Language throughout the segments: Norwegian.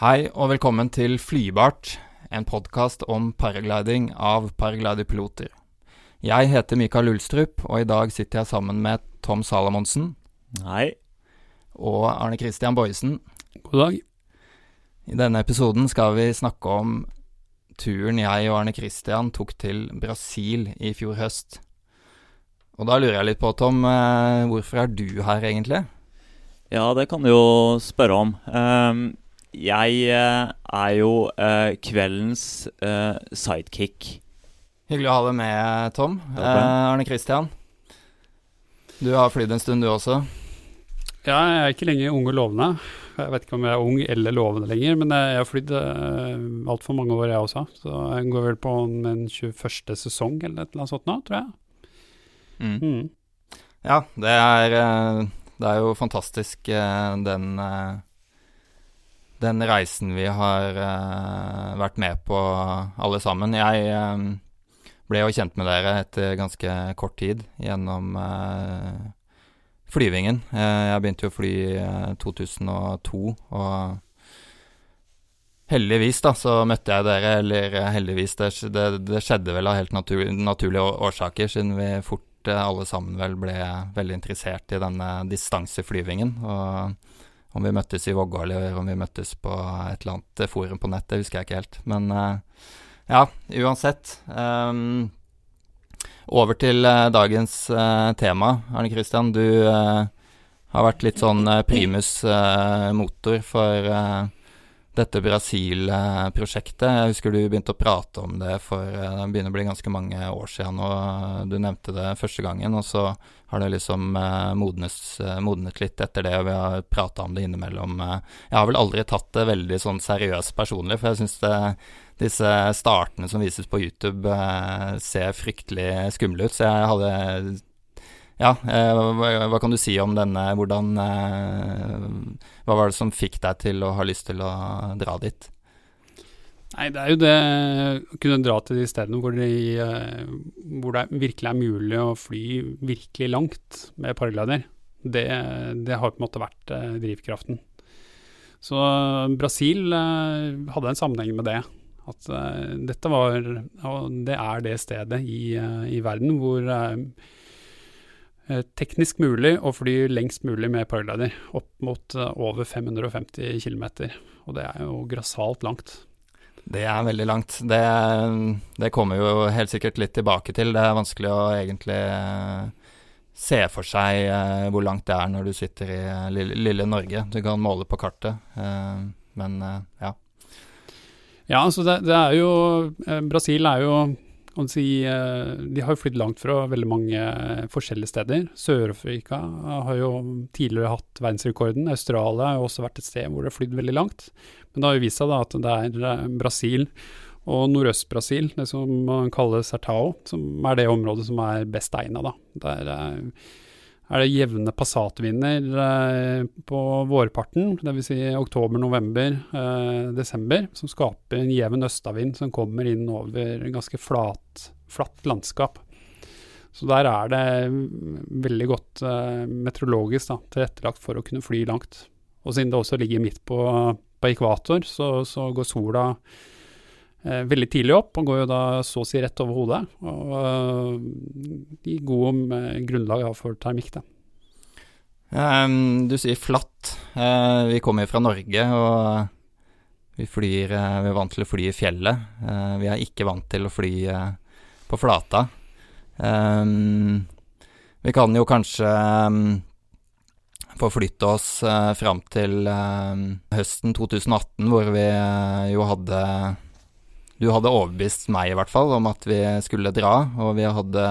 Hei og velkommen til Flybart, en podkast om paragliding av paragliderpiloter. Jeg heter Mikael Ulstrup, og i dag sitter jeg sammen med Tom Salamonsen Hei. og Arne Christian Boyesen. God dag. I denne episoden skal vi snakke om turen jeg og Arne Christian tok til Brasil i fjor høst. Og da lurer jeg litt på, Tom, eh, hvorfor er du her egentlig? Ja, det kan du jo spørre om. Ehm, jeg eh, er jo eh, kveldens eh, sidekick. Hyggelig å ha deg med, Tom. Eh. Arne Christian, du har flydd en stund du også. Ja, jeg er ikke lenger ung og lovende. Jeg vet ikke om jeg er ung eller lovende lenger, men jeg har flydd uh, altfor mange år, jeg også. Så jeg går vel på min 21. sesong eller et eller annet sånt nå, tror jeg. Mm. Ja, det er, det er jo fantastisk den Den reisen vi har uh, vært med på alle sammen. Jeg eh, ble jo kjent med dere etter ganske kort tid gjennom uh, flyvingen. Uh, Jeg begynte jo å fly i eh, 2002, og heldigvis da, så møtte jeg dere, eller heldigvis, det, det, det skjedde vel av helt natur, naturlige årsaker, siden vi fort alle sammen vel ble veldig interessert i denne distanseflyvingen. Og om vi møttes i Vågå eller om vi møttes på et eller annet forum på nett, det husker jeg ikke helt. Men eh, ja, uansett. Um, over til eh, dagens uh, tema. Arne Christian, du uh, har vært litt sånn primus uh, motor for dette Brasil-prosjektet. Jeg husker du begynte å prate om det for eh, det begynner å bli ganske mange år siden. Og du nevnte det første gangen, og så har det liksom eh, modnes, eh, modnet litt etter det. Og vi har prata om det innimellom. Jeg har vel aldri tatt det veldig sånn seriøst personlig, for jeg syns disse startene som vises på YouTube, ser fryktelig skumle ut. Så jeg hadde ja, eh, hva, kan du si om denne? Hvordan eh, Hva var det som fikk deg til å ha lyst til å dra dit? Nei, det er jo det å kunne dra til de stedene hvor, de, eh, hvor det virkelig er mulig å fly virkelig langt med paraglider. Det, det har på en måte vært drivkraften. Så Brasil hadde en sammenheng med det. At dette var, og det er det stedet i, i verden hvor teknisk mulig å fly lengst mulig med paraglider. Opp mot eh, over 550 km. Og det er jo grassat langt. Det er veldig langt. Det, det kommer jo helt sikkert litt tilbake til. Det er vanskelig å egentlig eh, se for seg eh, hvor langt det er når du sitter i eh, lille, lille Norge. Du kan måle på kartet, eh, men eh, ja. Ja, altså det, det er jo eh, Brasil er jo kan de, eh, De har jo flydd langt fra veldig mange eh, forskjellige steder. Sør-Afrika har jo tidligere hatt verdensrekorden. Australia har jo også vært et sted hvor det har flydd veldig langt. Men det har jo vist seg at det er eh, Brasil og Nordøst-Brasil, det som man kaller Sertao, som er det området som er best egna. Der er det jevne passatvinder eh, på vårparten, dvs. Si oktober, november, eh, desember, som skaper en jevn østavind som kommer inn over ganske flat, flatt landskap. Så der er det veldig godt eh, meteorologisk da, tilrettelagt for å kunne fly langt. Og siden det også ligger midt på, på ekvator, så, så går sola veldig tidlig opp, og går jo da så å si rett over hodet. Og eh, gir god eh, grunnlag for termikk. Da. Um, du sier flatt. Uh, vi kommer jo fra Norge, og vi flyr uh, Vi er vant til å fly i fjellet. Uh, vi er ikke vant til å fly eh, på flata. Um, vi kan jo kanskje um, forflytte oss fram til ehm, høsten 2018, hvor vi eh, jo hadde Du hadde overbevist meg, i hvert fall, om at vi skulle dra, og vi hadde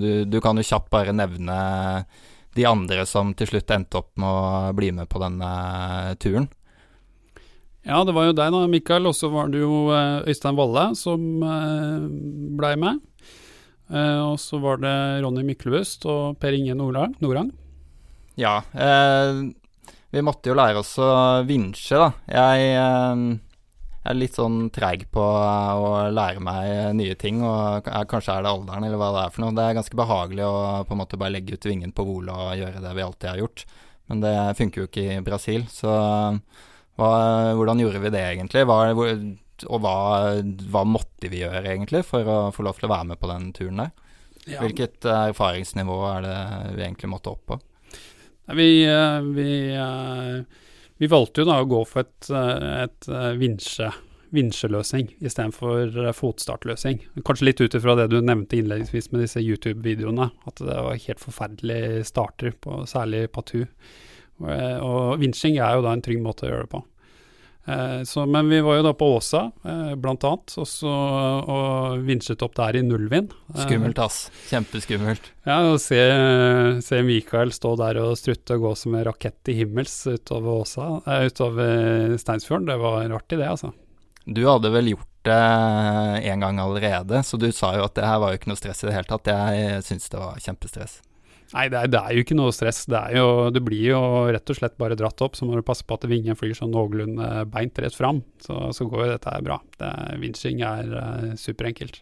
Du, du kan jo kjapt bare nevne de andre som til slutt endte opp med å bli med på denne turen. Ja, det var jo deg da, Mikael, og så var det jo eh, Øystein Valle som eh, blei med. Eh, og så var det Ronny Myklebust og Per Inge. Nordang. Ja, eh, vi måtte jo lære oss å vinsje, da. Jeg eh, er litt sånn treig på å lære meg nye ting, og kanskje er det alderen eller hva det er for noe. Det er ganske behagelig å på en måte bare legge ut vingen på Vola og gjøre det vi alltid har gjort, men det funker jo ikke i Brasil, så Hva, hvordan gjorde vi det egentlig? Hva, og hva, hva, måtte vi gjøre egentlig for å få lov til å være med på den turen der? Ja. Hvilket erfaringsnivå er det vi egentlig måtte opp på? Vi, vi, vi valgte jo da å gå for et, et vinsje vinsjeløsning istedenfor fotstartløsning. Kanskje litt ut ifra det du nevnte innledningsvis med disse YouTube-videoene, at det var helt forferdelig starter, på, særlig Patu. Og, og vinsjing er jo da en trygg måte å gjøre det på. Eh, så, men vi var jo da på Åsa, eh, blant annet, også, og vinsjet opp der i nullvind. Eh, Skummelt, ass. Kjempeskummelt. Ja, å se, se, Mikael stå der og strutte og gå som en rakett i himmels utover Åsa, eh, utover Steinsfjorden, det var artig det, altså. Du hadde vel gjort det en gang allerede, så du sa jo at det her var jo ikke noe stress i det hele tatt. Jeg syns det var kjempestress. Nei, det er, det er, jo ikke noe stress. Det, jo, det, blir jo rett og slett bare dratt opp. Så må du passe på at vingen flyr sånn noenlunde beint rett fram. Så, så, går jo dette her bra. Vinsjing er uh, superenkelt.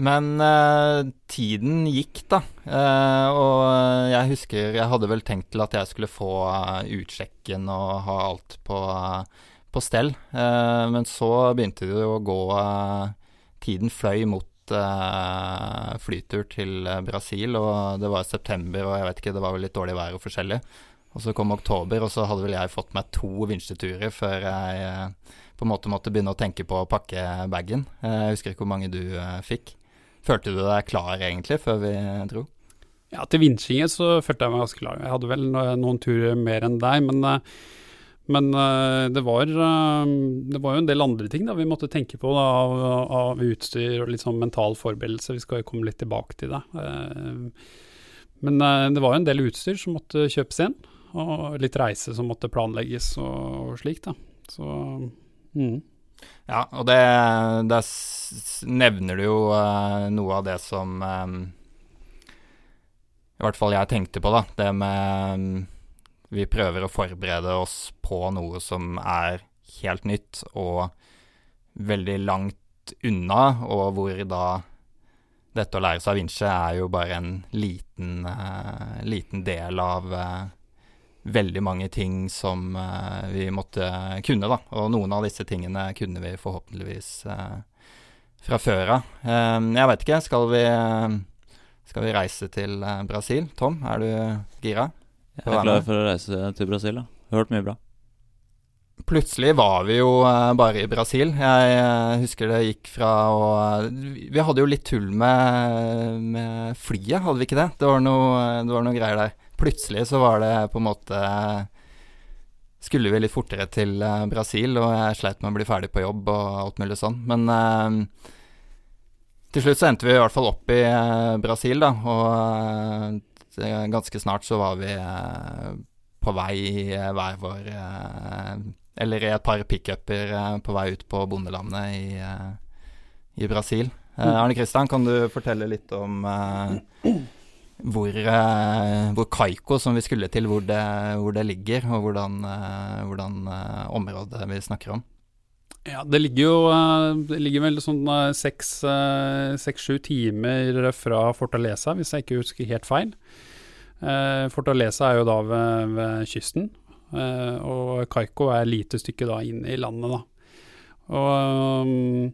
Men uh, tiden gikk, da. Uh, og jeg husker jeg hadde vel tenkt til at jeg skulle få utsjekken og ha alt på på stell. Men så begynte det å gå Tiden fløy mot eh, flytur til Brasil, og det var september, og jeg vet ikke, det var vel litt dårlig vær og forskjellig. Og så kom oktober, og så hadde vel jeg fått meg to vinsjeturer før jeg på en måte måtte begynne å tenke på å pakke bagen. Jeg husker ikke hvor mange du fikk. Følte du deg klar egentlig før vi dro? Ja, til vinsjingen så følte jeg meg ganske klar. Jeg hadde vel noen turer mer enn deg, men men uh, det, var, uh, det, var, jo en del andre ting da, vi måtte tenke på da, av, av, utstyr og litt sånn mental forberedelse. Vi skal jo komme litt tilbake til det. Uh, men det var jo en del utstyr som måtte kjøpes inn, og litt reise som måtte planlegges og, og slik. da. Så, mm. Ja, og det, det nevner du jo noe av det som i hvert fall jeg tenkte på, da. Det med vi prøver å forberede oss på noe som er helt nytt og veldig langt unna, og hvor da dette å lære seg vinsje er jo bare en liten, uh, liten del av uh, veldig mange ting som uh, vi måtte kunne, da. Og noen av disse tingene kunne vi forhåpentligvis fra før av. jeg vet ikke, skal vi, skal vi reise til Brasil? Tom, er du gira? Jeg er klar for å reise til Brasil. da Hørt mye bra. Plutselig var vi jo uh, bare i Brasil. Jeg uh, husker det gikk fra å Vi hadde jo litt tull med, med, flyet, hadde vi ikke det? Det var, noe, det var noe greier der. Plutselig så var det på en måte Skulle vi litt fortere til Brasil, og jeg sleit med å bli ferdig på jobb og alt mulig sånn. Men til slutt så endte vi i hvert fall opp i Brasil, da. Og ganske snart så var vi eh, på vei i eh, hver vår eh, Eller i et par pickuper på vei ut på bondelandet i, i Brasil. Mm. Arne Kristian, kan du fortelle litt om hvor, hvor Kaiko, som vi skulle til, hvor det, hvor det ligger, og hvordan, hvordan området vi snakker om? Ja, det ligger jo det ligger vel sånn seks-sju timer fra Fortaleza, hvis jeg ikke husker helt feil. Eh, Fortaleza er jo da ved, ved kysten, eh, og Kaiko er et lite stykke da inn i landet, da. Og um,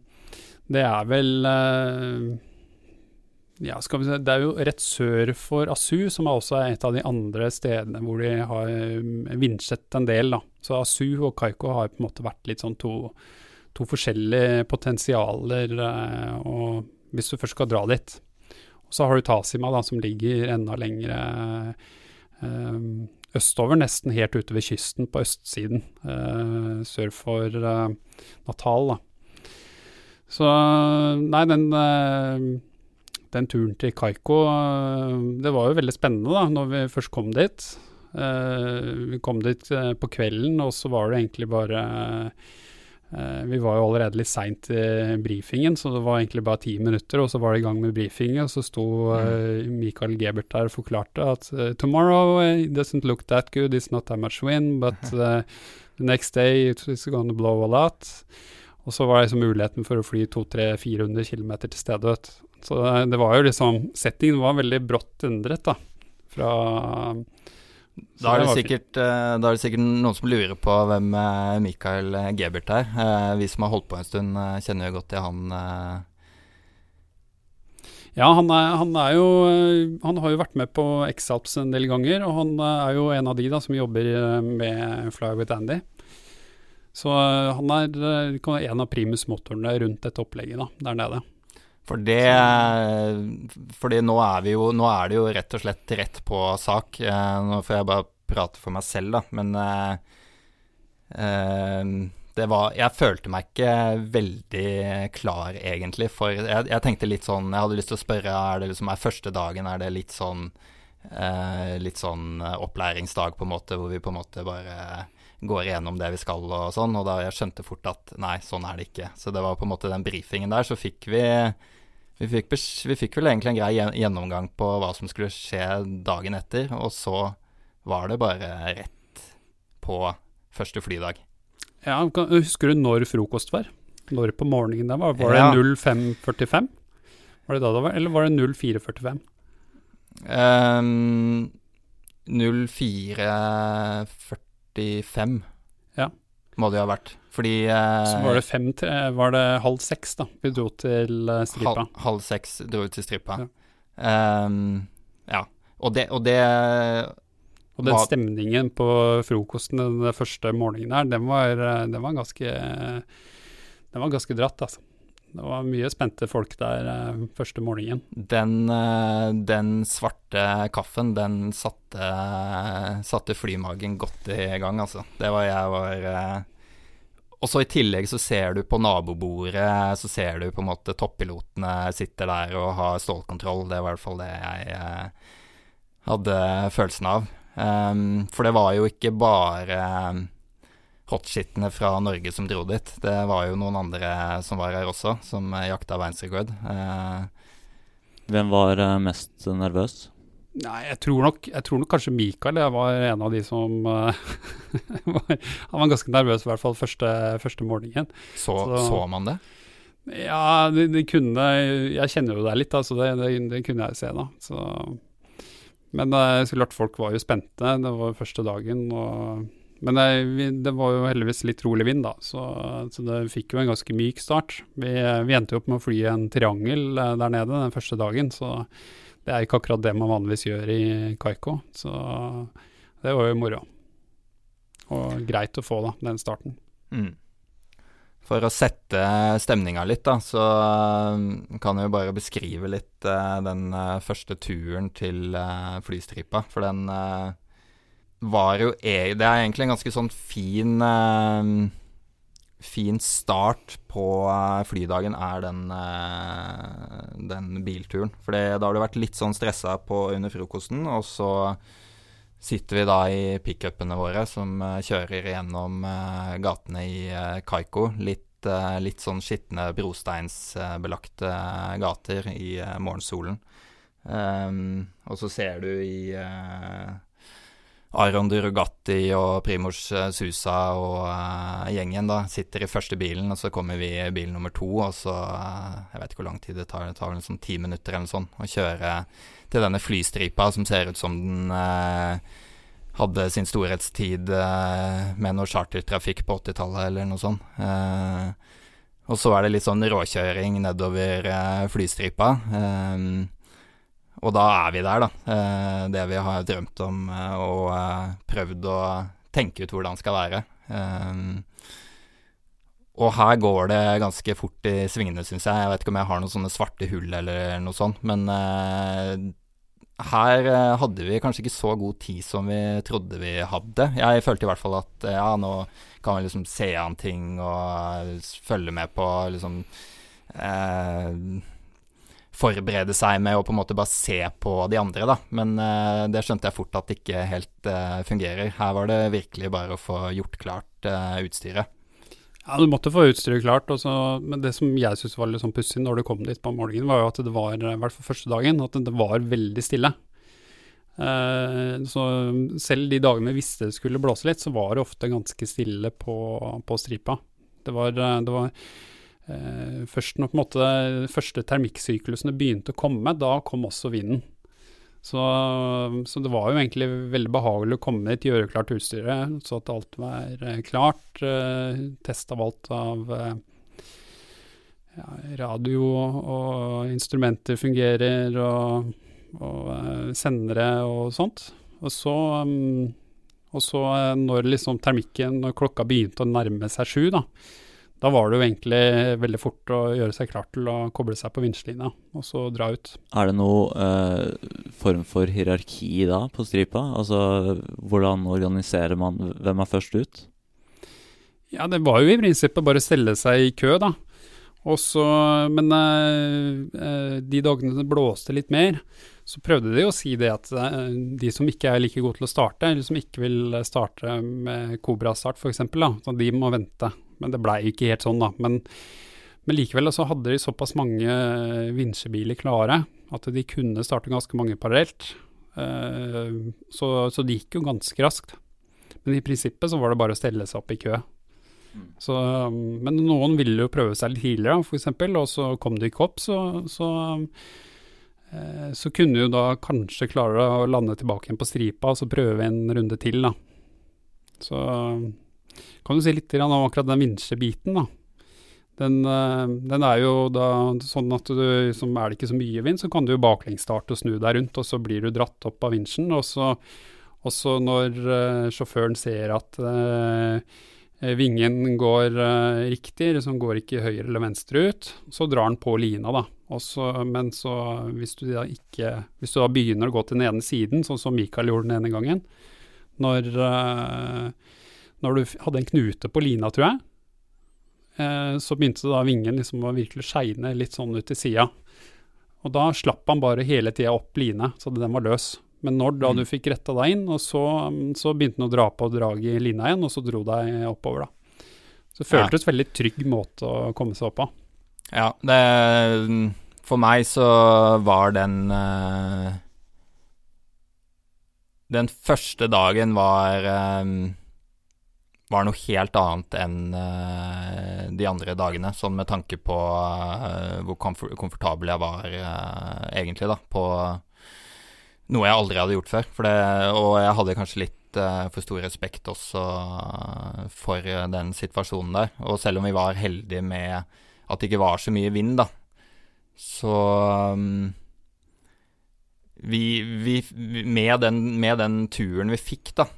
det er vel eh, ja, skal vi se, Det er jo rett sør for Asu, som er også et av de andre stedene hvor de har um, vinsjet en del. da. Så Asu og Kaiko har på en måte vært litt sånn to, to forskjellige potensialer. Eh, hvis du først skal dra dit, og så har du Tasima, da, som ligger enda lenger eh, østover, nesten helt ute ved kysten på østsiden, eh, sør for eh, Natal. da. Så nei, den, eh, den turen til Kaiko, eh, det var jo veldig spennende da, når vi først kom dit. Eh, vi kom dit på kvelden, og så var det egentlig bare Eh, vi var jo allerede litt seint i brifingen, så det var egentlig bare ti minutter, og så var det i gang med brifingen, og så sto uh, Michael Gebert der og forklarte at tomorrow doesn't look that good, it's not that much wind, but the next day it's gonna blow a lot. Og så var det liksom muligheten for å fly 200-400 km til stedet. Så det var jo liksom Settingen var veldig brått endret, da. Fra Da er, sikkert, uh, da er det sikkert noen som lurer på hvem uh, Mikael Gebert er. Vi som har holdt på en stund, kjenner jo godt til han. Ja, han, er, han, er, jo Han har jo vært med på X-Alps en del ganger, og han er jo en av de da som jobber med Fly with Andy. Så han er en av primus motorene rundt dette opplegget da, der nede. For det Fordi nå er jo Nå er det jo rett og slett rett på sak. Eh, nå får jeg bare prate for meg selv, da, men eh, det var Jeg følte meg ikke veldig klar, egentlig, for jeg, jeg, tenkte litt sånn Jeg hadde lyst til å spørre er det liksom er første dagen, er det litt sånn eh, Litt sånn opplæringsdag, på en måte, hvor vi på en måte bare går igjennom det vi skal og sånn, og da jeg skjønte fort at nei, sånn er det ikke. Så det var på en måte den brifingen der, så fikk vi vi fikk, vi fikk, vel egentlig en grei gjennomgang på hva som skulle skje dagen etter, og så var det bare rett på første flydag. Ja, Husker du når frokost var? Når på morgenen det var? Var det ja. 05.45? Var det da det var, eller var det 04.45? Um, 04.45 ja. Må det jo ha vært. Fordi eh, Så var det, fem, var det halv seks da vi dro til uh, Stripa? Halv, halv, seks dro vi til Stripa. Ja. Um, ja. Og det, og det og den var, stemningen på frokosten den første morgenen her, den var, eh, den var ganske Den var ganske dratt, altså. Det var mye spente folk der uh, første morgenen. Den, uh, den, svarte kaffen, den satte, satte flymagen godt i gang, altså. Det var jeg var uh, og så I tillegg så ser du på nabobordet så ser du på en måte toppilotene sitter der og har stålkontroll. Det var i hvert fall det jeg eh, hadde følelsen av. Um, for det var jo ikke bare hotshitene fra Norge som dro dit. Det var jo noen andre som var her også, som jakta verdensrekord. Uh, Hvem var uh, mest nervøs? Nei, jeg tror, nok, jeg tror nok kanskje Mikael jeg var en av de som uh, var, Han var ganske nervøs, i hvert fall første, første morgenen. Så, så, så, man det? Ja, det, det, kunne Jeg kjenner jo deg litt, da, så det, det, det, kunne jeg se, da. Så, men uh, så klart, folk var jo spente. Det var første dagen. Og, men det, det, var jo heldigvis litt rolig vind, da, så, så, det fikk jo en ganske myk start. Vi, vi endte jo opp med å fly en triangel uh, der nede den første dagen, så det er ikke akkurat det man vanligvis gjør i Kaiko, så det var jo moro. Og greit å få, da, den starten. Mm. For å sette stemninga litt, da, så um, kan jeg jo bare beskrive litt uh, den første turen til flystripa. For den var jo e Det er egentlig en ganske sånn fin fin start på eh, flydagen er den, uh, den bilturen. For da har du vært litt sånn stressa under frokosten, og så sitter vi da i pickupene våre som uh, kjører gjennom gatene i Kaiko. Litt, litt sånn skitne brosteinsbelagte gater i morgensolen. Um, og så ser du i uh, Aron Durugatti og Primoz eh, Susa og uh, gjengen da sitter i første bilen, og så kommer vi i bil nummer to, og så uh, Jeg vet ikke hvor lang tid det tar, det tar vel sånn ti minutter eller sånn, å kjøre til denne flystripa som ser ut som den uh, hadde sin storhetstid med noe chartertrafikk på 80-tallet eller noe sånt. og så er det litt sånn råkjøring nedover flystripa. Um, og da er vi der, da. Eh, det vi har drømt om eh, og eh, prøvd å tenke ut hvordan skal være. Og her går det ganske fort i svingene, syns jeg. Jeg vet ikke om jeg har noen sånne svarte hull eller noe sånt, men her hadde vi kanskje ikke så god tid som vi trodde vi hadde. Jeg følte i hvert fall at ja, nå kan vi liksom se an ting og følge med på liksom eh, forberede seg med å på en måte bare se på de andre, da. Men uh, det skjønte jeg fort at det ikke helt uh, fungerer. Her var det virkelig bare å få gjort klart uh, utstyret. Ja, du måtte få utstyret klart, også, men det som jeg syntes var litt sånn pussig når du kom dit på morgenen, var jo at det var, i hvert fall første dagen, at det var veldig stille. så selv de dagene vi visste det skulle blåse litt, så var det ofte ganske stille på, på stripa. Det var, det var Eh, først når på en måte første termikksyklusene begynte å komme, da kom også vinden. Så, så, det var jo egentlig veldig behagelig å komme dit, gjøre klart utstyret, så at alt var eh, klart. Eh, Test av av eh, ja, radio og instrumenter fungerer, og, og eh, sendere og sånt. Og så, um, og så når liksom termikken, når klokka begynte å nærme seg sju, da, da var det jo egentlig veldig fort å gjøre seg klar til å koble seg på vinsjlina og så dra ut. Er det noe eh, form for hierarki da på stripa? Altså hvordan organiserer man Hvem er først ut? Ja, det var jo i prinsippet bare å stelle seg i kø, da. Også, men eh, eh, de dagene det blåste litt mer, så prøvde de å si det at eh, de som ikke er like gode til å starte, eller som ikke vil starte med Cobra-start f.eks., de må vente men det blei ikke helt sånn, da. Men, men likevel så hadde de såpass mange vinsjebiler klare at de kunne starte ganske mange parallelt. Uh, så, så, det gikk jo ganske raskt. Men i prinsippet så var det bare å stelle seg opp i kø. Mm. Så, men noen ville jo prøve seg litt tidligere, f.eks., og så kom de ikke opp. Så, så, uh, så kunne jo da kanskje klare å lande tilbake igjen på stripa og så prøve en runde til, da. Så kan du si litt om akkurat den vinsjebiten, da. Den, eh, den, er jo da sånn at du, som er det ikke så mye vind, så kan du jo baklengsstarte og snu deg rundt, og så blir du dratt opp av vinsjen. Og så, også når uh, sjåføren ser at eh, vingen går eh, riktig, liksom går ikke høyre eller venstre ut, så drar den på lina, da. Også, men så hvis du da ikke Hvis du da begynner å gå til den ene siden, sånn som Mikael gjorde den ene gangen, når når du hadde en knute på lina, tror jeg, eh, så begynte da vingen liksom å virkelig skeine litt sånn ut til sida. Og da slapp han bare hele tida opp line, så den var løs. Men når da mm. du fikk retta deg inn, og så, så begynte han å dra på draget i lina igjen, og så dro deg oppover, da. Så det føltes ja. veldig trygg måte å komme seg opp på. Ja, det For meg så var den uh, Den første dagen var um, var noe helt annet enn uh, de andre dagene, sånn med tanke på uh, hvor komfort komfortabel jeg var uh, egentlig, da, på noe jeg aldri hadde gjort før. Det, og jeg hadde kanskje litt for stor respekt også for den situasjonen der. Og selv om vi var heldige med at det ikke var så mye vind, da, så um, vi, vi, med, den, med, den, turen vi fikk, da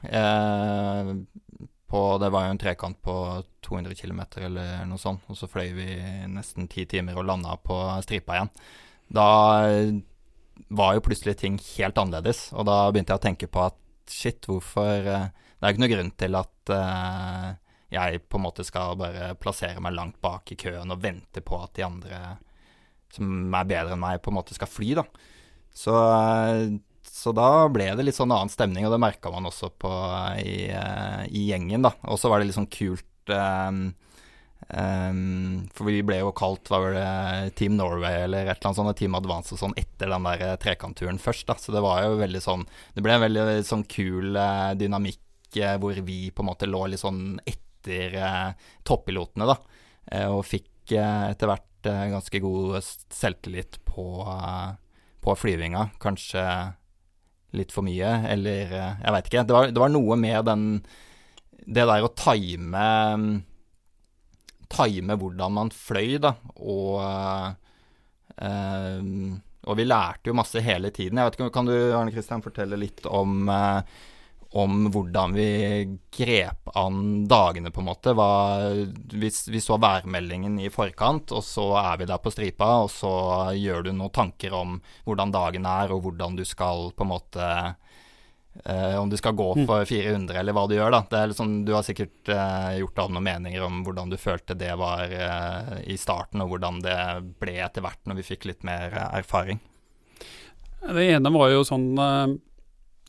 på Det var jo en trekant på 200 km eller noe sånt, og så fløy vi nesten ti timer og landa på stripa igjen. Da var jo plutselig ting helt annerledes, og da begynte jeg å tenke på at shit, hvorfor eh, Det er jo ikke noe grunn til at uh, jeg på en måte skal bare plassere meg langt bak i køen og vente på at de andre som er bedre enn meg, på en måte skal fly, da. Så uh, så da ble det litt sånn annen stemning, og det merka man også på i, uh, i gjengen, da. Og så var det litt sånn kult um, um, For vi ble jo kalt hva var det, Team Norway eller et eller annet sånt, Team Advance og sånn etter den der trekantturen først, da. Så det var jo veldig sånn Det ble en veldig sånn kul uh, dynamikk uh, hvor vi på en måte lå litt sånn etter toppilotene, da. og fikk etter hvert ganske god selvtillit på, på flyvinga. Kanskje litt for mye, eller eh, jeg veit ikke. Det var, det var, noe med den Det der å time Time hvordan man fløy, da, og uh, Og vi lærte jo masse hele tiden. Jeg vet ikke, Kan du Arne Kristian, fortelle litt om uh, om hvordan vi grep an dagene, på en måte. vi, vi, så værmeldingen i forkant, og så er vi der på stripa, og så gjør du noen tanker om hvordan dagen er, og hvordan du skal på en måte eh, Om du skal gå mm. for 400, eller hva du gjør, da. Det liksom, du har sikkert eh, gjort deg noen meninger om hvordan du følte det var eh, i starten, og hvordan det ble etter hvert når vi fikk litt mer erfaring. Det ene var jo sånn eh,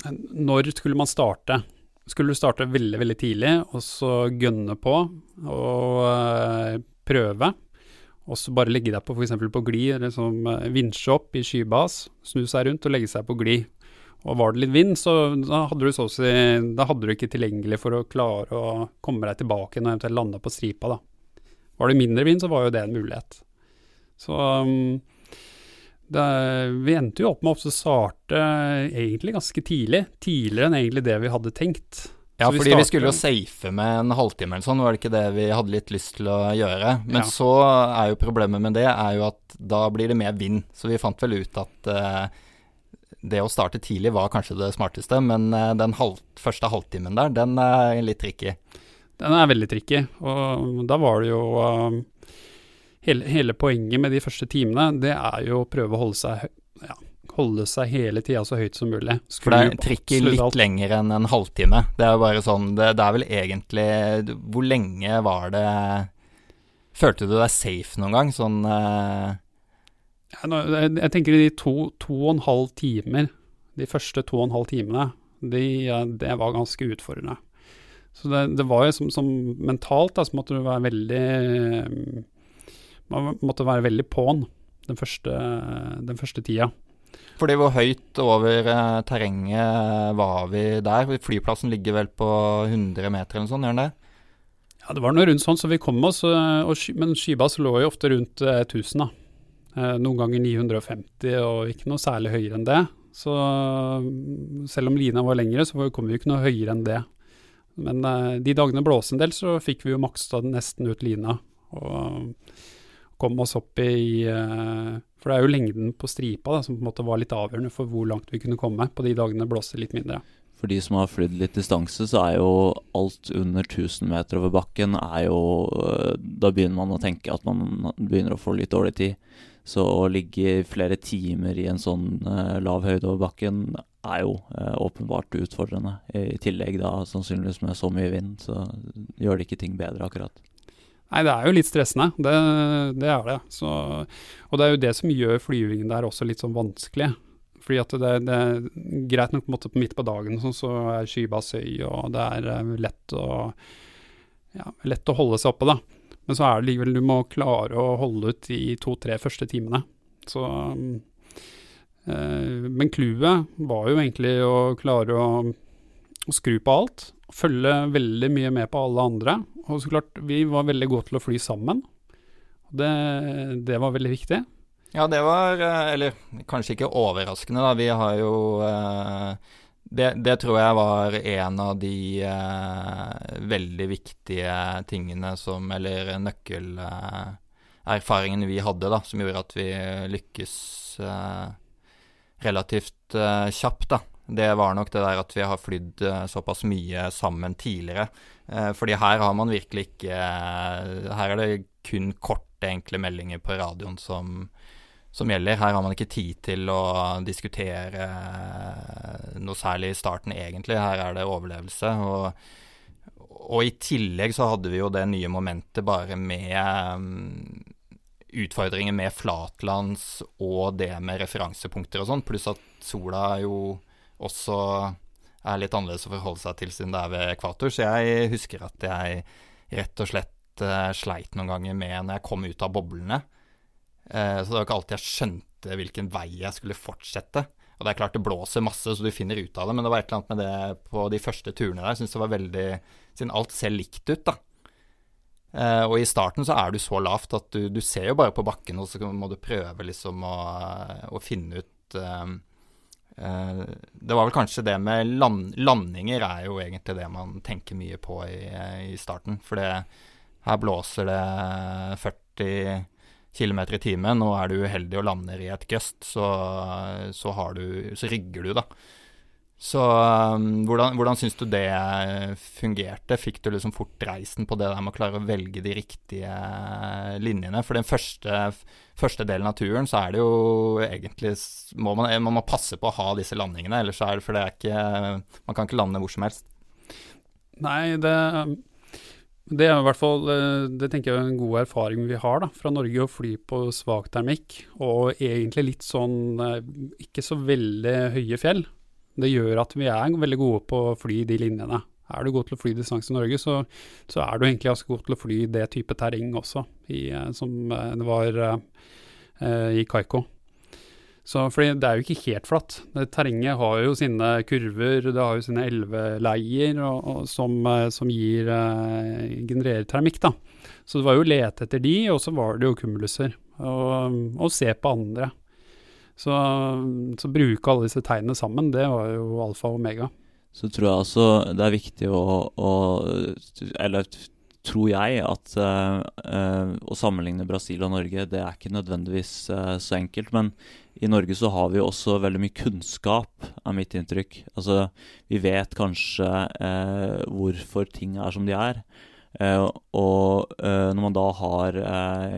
når skulle man starte? Skulle du starte veldig, veldig tidlig, og så gønne på og uh, prøve? Og så bare legge deg på f.eks. på glid, eller som uh, vinsje opp i skybas, snu seg rundt og legge seg på glid. Og var det litt vind, så da hadde du, så si, da hadde du ikke tilgjengelig for å klare å komme deg tilbake når du eventuelt landa på stripa, da. Var det mindre vind, så var jo det en mulighet. Så um, det, vi endte jo opp med å starte egentlig ganske tidlig. Tidligere enn egentlig det vi hadde tenkt. Ja, vi fordi vi skulle jo safe med en halvtime eller sånn, var det ikke det vi hadde litt lyst til å gjøre? Men ja. så er jo problemet med det er jo at da blir det mer vind. Så vi fant vel ut at uh, det å starte tidlig var kanskje det smarteste, men uh, den halv, første halvtimen der, den er litt tricky. Den er veldig tricky, og da var det jo uh, hele, hele, poenget med de første timene, det er jo å prøve å holde seg, ja, holde seg hele tida så høyt som mulig. Skru For det er trikket litt alt. lenger enn en halvtime. Det er jo bare sånn det, det, er vel egentlig Hvor lenge var det Følte du deg safe noen gang? Sånn uh... jeg, tenker de to, to og en halv timer, de første to og en halv timene, de, det var ganske utfordrende. Så det, det var jo som, som mentalt da, så måtte du være veldig man måtte være veldig på'n den første, den første tida. Fordi hvor høyt over eh, terrenget var vi der? Flyplassen ligger vel på 100 meter eller noe sånt, gjør den det? Ja, det var noe rundt sånn, så vi kom oss, eh, og, men Skybas lå jo ofte rundt eh, 1000, da. Eh, noen ganger 950, og ikke noe særlig høyere enn det. Så mm, selv om lina var lengre, så kom vi jo ikke noe høyere enn det. Men de dagene blåste en del, så fikk vi jo maksa nesten ut lina. Og kom oss opp i uh, For det er jo lengden på stripa da, som på en måte var litt avgjørende for hvor langt vi kunne komme på de dagene det blåste litt mindre. For de som har flydd litt distanse, så er jo alt under 1000 meter over bakken er jo eh, Da begynner man å tenke at man begynner å få litt dårlig tid. Så å ligge flere timer i en sånn uh, lav høyde over bakken er jo åpenbart utfordrende. I tillegg da sannsynligvis med så mye vind, så gjør det ikke ting bedre akkurat. Nei, det er jo litt stressende. Det, det er det. Så, og det er jo det som gjør flyvingen der også litt sånn vanskelig. Fordi at det, det er greit nok på, midt på dagen sånn, så er skybass høy, og det er eh, lett å, ja, lett å holde seg oppe, da. Men så er det likevel du må klare å holde ut de to-tre første timene. Så øh, Men clouet var jo egentlig å klare å, å skru på alt. Følge veldig mye med på alle andre, og så klart, vi var veldig gode til å fly sammen. Det, det var veldig viktig. Ja, det var eh, Eller kanskje ikke overraskende, da. Vi har jo eh, det, det, tror jeg var en av de eh, veldig viktige tingene som Eller nøkkelerfaringene vi hadde, da, som gjorde at vi lykkes relativt kjapt, da det var nok det der at vi har flydd eh, såpass mye sammen tidligere. Eh, fordi her har man virkelig ikke eh, Her er det kun korte, enkle meldinger på radioen som, som gjelder. Her har man ikke tid til å diskutere noe særlig i starten, egentlig. Her er det overlevelse. Og, og i tillegg så hadde vi jo det nye momentet bare med utfordringer med flatlands og det med referansepunkter og sånn, pluss at sola jo også er litt annerledes å forholde seg til siden det er ved ekvator. Så jeg husker at jeg rett og slett uh, sleit noen ganger med når jeg kom ut av boblene. Uh, så det var ikke alltid jeg skjønte hvilken vei jeg skulle fortsette. Og det er klart det blåser masse, så du finner ut av det, men det var et eller annet med det på de første turene der. Jeg syns det var veldig Siden alt ser likt ut, da. Uh, og i starten så er du så lavt at du, du, ser jo bare på bakken, og så må du prøve liksom å, å finne ut Eh, det var vel kanskje det med land, landinger er jo egentlig det man tenker mye på i, i starten. For det, her blåser det 40 km i timen, og er du uheldig og lander i et gust, så, så, så rygger du, da. Så um, hvordan, hvordan syns du det fungerte? Fikk du liksom fort reisen på det der med å klare å velge de riktige linjene? For den første, første delen av turen så er det jo egentlig må man, man, må passe på å ha disse landingene, ellers er det for det er ikke Man kan ikke lande hvor som helst. Nei, det, det er i hvert fall Det tenker jeg er en god erfaring vi har da, fra Norge, å fly på svak termikk. Og egentlig litt sånn eh, ikke så veldig høye fjell. Det gjør at vi er veldig gode på å fly de linjene. Er du god til å fly distanse i Norge, så, så, er du egentlig ganske god til å fly det type terreng også, i, eh, som eh, det var uh, i Kaiko. Så, fordi det er jo ikke helt flatt. Det, terrenget har jo sine kurver, det har jo sine elveleier og, og, som, som gir, uh, genererer termikk. da. Så det var jo å lete etter de, og så var det jo kumuluser. Og, og se på andre. Så, så bruke alle disse tegnene sammen, det var jo alfa og omega. Så tror jeg også det er viktig å, å Eller tror jeg at uh, uh, å sammenligne Brasil og Norge, det er ikke nødvendigvis uh, så enkelt. Men i Norge så har vi også veldig mye kunnskap, er mitt inntrykk. Altså, vi vet kanskje hvorfor ting er som de er. Uh, og uh, når man da har uh,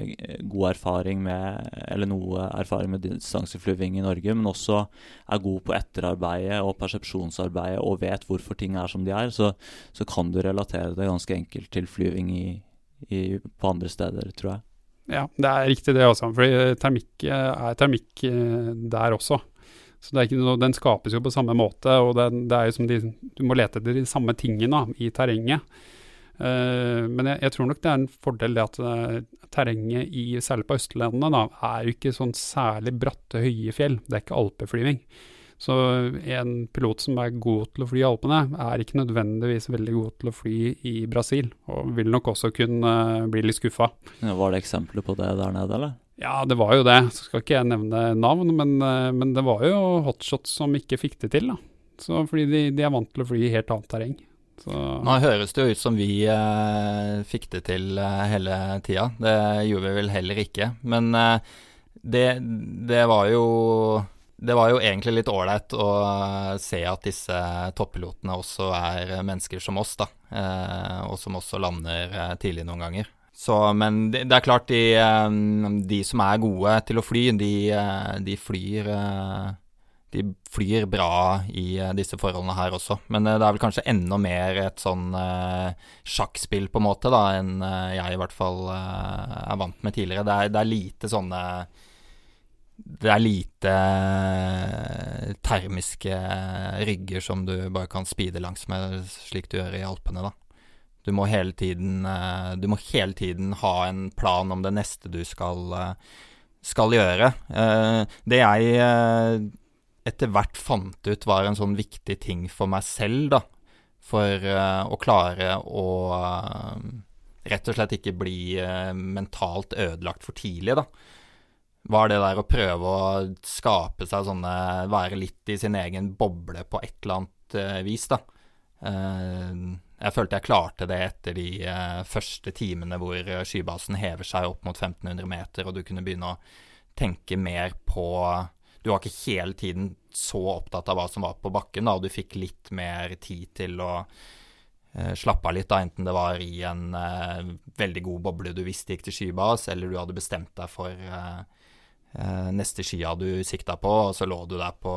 god erfaring med Eller noe erfaring med distanseflyving i Norge, men også er god på etterarbeidet og persepsjonsarbeidet og vet hvorfor ting er som de er, så, så kan du relatere det ganske enkelt til flyving i, i, på andre steder, tror jeg. Ja, det er riktig det også. For termikk er termikk der også. Så noe, Den skapes jo på samme måte, og det, det er jo som de, du må lete etter de samme tingene i terrenget. Uh, men jeg, jeg, tror nok det er en fordel det at uh, terrenget, i, særlig på Østlandet, da, er jo ikke sånn særlig bratte, høye fjell. Det er ikke alpeflyving. Så en pilot som er god til å fly i Alpene, er ikke nødvendigvis veldig god til å fly i Brasil, og vil nok også kunne bli litt skuffa. Ja, var det eksempler på det der nede, eller? Ja, det var jo det. Så skal ikke jeg nevne navn, men, men det var jo hotshots som ikke fikk det til. da. Så fordi de, de er vant til å fly i helt annet terreng. Så. Nå høres det jo ut som vi eh, fikk det til eh, hele tida. Det gjorde vi vel heller ikke. Men eh, det, det, var jo Det var jo egentlig litt ålreit å eh, se at disse toppilotene også er mennesker som oss, da. Eh, og som også lander eh, tidlig noen ganger. Så, men det, det, er klart, de, de, som er gode til å fly, de, de flyr de flyr bra i uh, disse forholdene her også. Men uh, det er vel kanskje enda mer et sånn uh, sjakkspill på en måte da, enn jeg i hvert fall er vant med tidligere. Det er, det er lite sånne Det er lite termiske rygger som du bare kan speede langs med, slik du gjør i Alpene, da. Du må tiden, du må hele tiden ha en plan om det neste du skal, skal gjøre. Det jeg etter hvert fant ut var en sånn viktig ting for meg selv, da. For uh, å klare å uh, rett og slett ikke bli uh, mentalt ødelagt for tidlig, da. Var det der å prøve å skape seg sånne Være litt i sin egen boble på et eller annet vis, da. jeg følte jeg klarte det etter de første timene hvor skybasen hever seg opp mot 1500 meter, og du kunne begynne å tenke mer på du var ikke hele tiden så opptatt av hva som var på bakken, da, og du fikk litt mer tid til å eh, slappe av litt, da, enten det var i en eh, veldig god boble du visste gikk til skybas, eller du hadde bestemt deg for eh, eh neste skia du sikta på, og så lå du der på,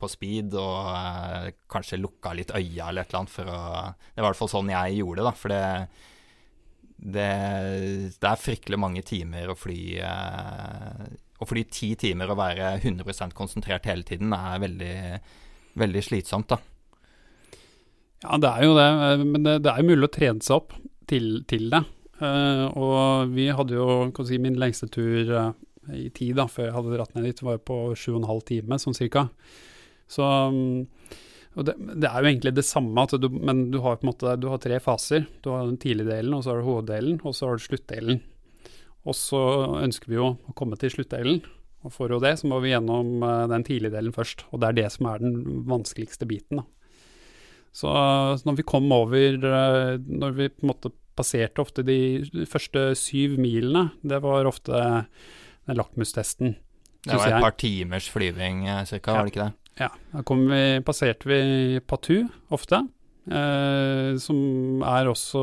på speed og kanskje lukka litt øya eller et eller annet for å Det var i hvert fall sånn jeg gjorde, da, for det det, det, er fryktelig mange timer å fly eh, og fordi ti timer å være 100 konsentrert hele tiden er veldig, veldig slitsomt, da. Ja, det er jo det. Men det, det er jo mulig å trene seg opp til, til det. Uh, og vi hadde jo kan si, min lengste tur uh, i tid da, før jeg hadde dratt ned dit, var jo på sju og en halv time, sånn cirka. Så um, det, det, er jo egentlig det samme, du, men du har måte du har tre faser. Du har den tidlige delen, og så har du hoveddelen, og så har du sluttdelen. Og så ønsker vi jo å komme til sluttdelen. Og for det så må vi gjennom eh, den tidlige delen først. Og det er det som er den vanskeligste biten. Da. Så, så når vi kom over eh, Når vi på en måte passerte ofte de første syv milene, det var ofte den lakmustesten. Det var et par timers flyving ca., ja. var det ikke det? Ja. Da vi, passerte vi Patu ofte. Eh, som er også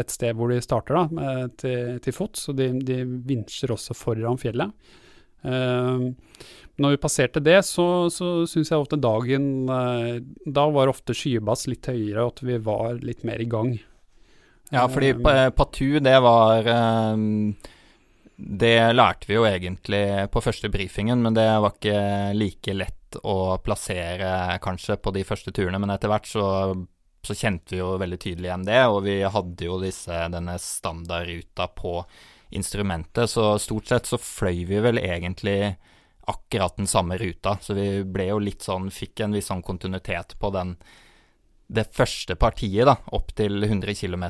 et sted hvor de starter da, med, til, til fots, og de, de vinsjer også foran fjellet. Uh, når vi passerte det, så, så syns jeg ofte dagen uh, Da var ofte skybass litt høyere, og at vi var litt mer i gang. Ja, fordi eh, Patu, det var eh, Det lærte vi jo egentlig på første brifingen, men det var ikke like lett å plassere kanskje på de første turene. Men etter hvert så så kjente vi jo veldig tydelig igjen det, og vi hadde jo disse, denne standardruta på instrumentet, så stort sett så fløy vi vel egentlig akkurat den samme ruta, så vi ble jo litt sånn, fikk en viss sånn kontinuitet på den det første partiet, da, opp til 100 km,